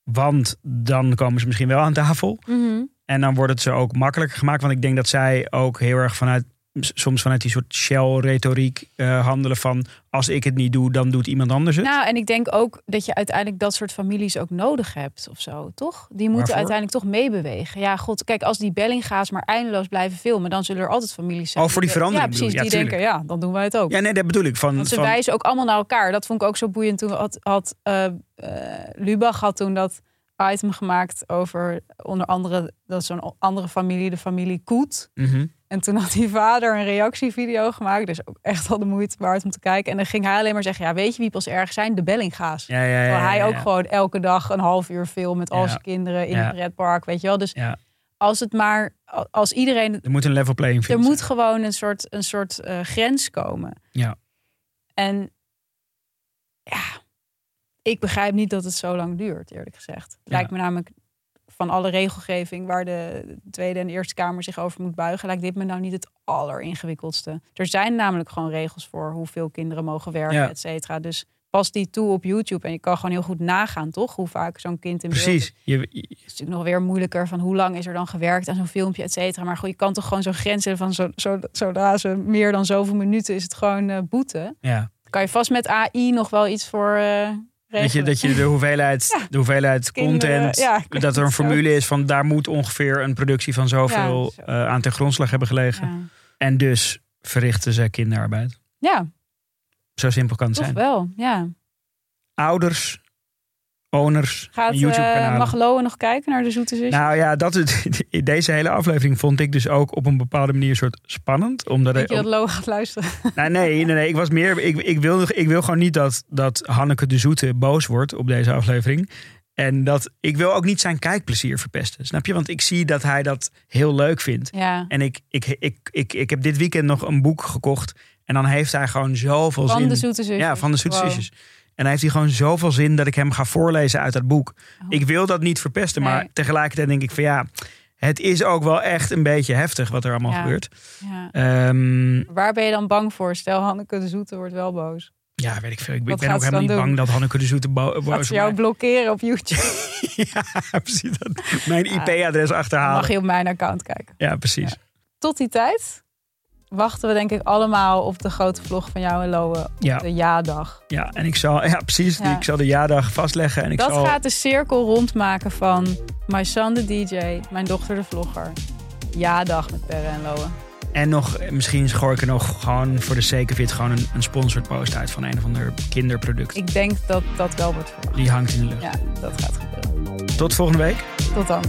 Want dan komen ze misschien wel aan tafel. Mhm. En dan wordt het ze ook makkelijker gemaakt. Want ik denk dat zij ook heel erg vanuit, soms vanuit die soort shell-retoriek eh, handelen van als ik het niet doe, dan doet iemand anders het. Nou, en ik denk ook dat je uiteindelijk dat soort families ook nodig hebt of zo, toch? Die moeten Waarvoor? uiteindelijk toch meebewegen. Ja, god, kijk, als die Bellinga's maar eindeloos blijven filmen, dan zullen er altijd families zijn. Oh, voor die verandering Ja, precies. Ja, die denken, ja, dan doen wij het ook. Ja, nee, dat bedoel ik. Van, Want ze van, wijzen ook allemaal naar elkaar. Dat vond ik ook zo boeiend. Toen had, had eh, eh, Lubach had toen dat item gemaakt over onder andere dat zo'n andere familie, de familie Koet. Mhm. En toen had die vader een reactievideo gemaakt. Dus ook echt al de moeite waard om te kijken. En dan ging hij alleen maar zeggen: Ja, weet je wie pas erg zijn? De Bellinga's. Ja, ja, ja, Terwijl hij ook gewoon elke dag een half uur film met al zijn kinderen in het pretpark. Weet je wel. Dus Ja. als het maar, als iedereen. Er moet een level playing Er field moet zijn. gewoon een soort, een soort eh, grens komen. Ja. En ja, ik begrijp niet dat het zo lang duurt, eerlijk gezegd. Lijkt me namelijk van alle regelgeving waar de Tweede en de Eerste Kamer zich over moet buigen, lijkt dit me nou niet het alleringewikkeldste. Er zijn namelijk gewoon regels voor hoeveel kinderen mogen werken, Ja. et cetera. Dus pas die toe op YouTube en je kan gewoon heel goed nagaan, toch? Hoe vaak zo'n kind in beeld Precies. Je, je- het is natuurlijk nog weer moeilijker van hoe lang is er dan gewerkt aan zo'n filmpje, et cetera. Maar goed, je kan toch gewoon zo'n grens hebben van zo, zo, zodra ze meer dan zoveel minuten is het gewoon eh, boete. ja. Kan je vast met AI nog wel iets voor eh Dat, je, dat je de hoeveelheid, Ja. de hoeveelheid content, ja, dat er een zo. formule is van daar moet ongeveer een productie van zoveel zo. eh, aan ten grondslag hebben gelegen. En dus verrichten ze kinderarbeid. ja, Zo simpel kan het toch zijn. wel. Ja. Ouders owners Gaat en YouTube-kanalen. eh mag Lowe nog kijken naar de Zoete Zusjes? Nou ja, dat is, deze hele aflevering vond ik dus ook op een bepaalde manier een soort spannend. Omdat Denk je dat Lowe gaat luisteren? nou, nee, nee, nee, ik was meer. Ik, ik, wil, ik wil gewoon niet dat, dat Hanneke de Zoete boos wordt op deze aflevering. En dat ik wil ook niet zijn kijkplezier verpesten. Snap je? Want ik zie dat hij dat heel leuk vindt. Ja. En ik, ik, ik, ik, ik heb dit weekend nog een boek gekocht. En dan heeft hij gewoon zoveel Van zin. de Zoete Zusjes. Ja, van de Zoete Wow. Zusjes. En hij heeft hier gewoon zoveel zin dat ik hem ga voorlezen uit dat boek. Ik wil dat niet verpesten, maar Oh. Tegelijkertijd denk ik van ja, het is ook wel echt een beetje heftig wat er allemaal Ja. gebeurt. Ja. Ehm, Waar ben je dan bang voor? Stel, Hanneke de Zoete wordt wel boos. ja, weet ik veel. Ik, Wat ben ook helemaal niet bang dat Hanneke de Zoete bo- boos ze jou blokkeren op YouTube? Ja, precies. Dat, mijn IP-adres achterhalen. Mag je op mijn account kijken. Ja, precies. Tot die tijd wachten we denk ik allemaal op de grote vlog van jou en Lowe. Ja. De ja-dag. Ja, en ik zal, ja, precies. Ja. Ik zal de jaardag vastleggen. En ik Dat zal, gaat de cirkel rondmaken van My Son de DJ, mijn dochter de vlogger. Ja-dag met Perre en Lowe. En nog, misschien gooi ik er nog gewoon voor de it gewoon een, een sponsored post uit van een of ander kinderproduct. Ik denk dat dat wel wordt verwacht. Die hangt in de lucht. Ja, dat gaat gebeuren. Tot volgende week. Tot dan.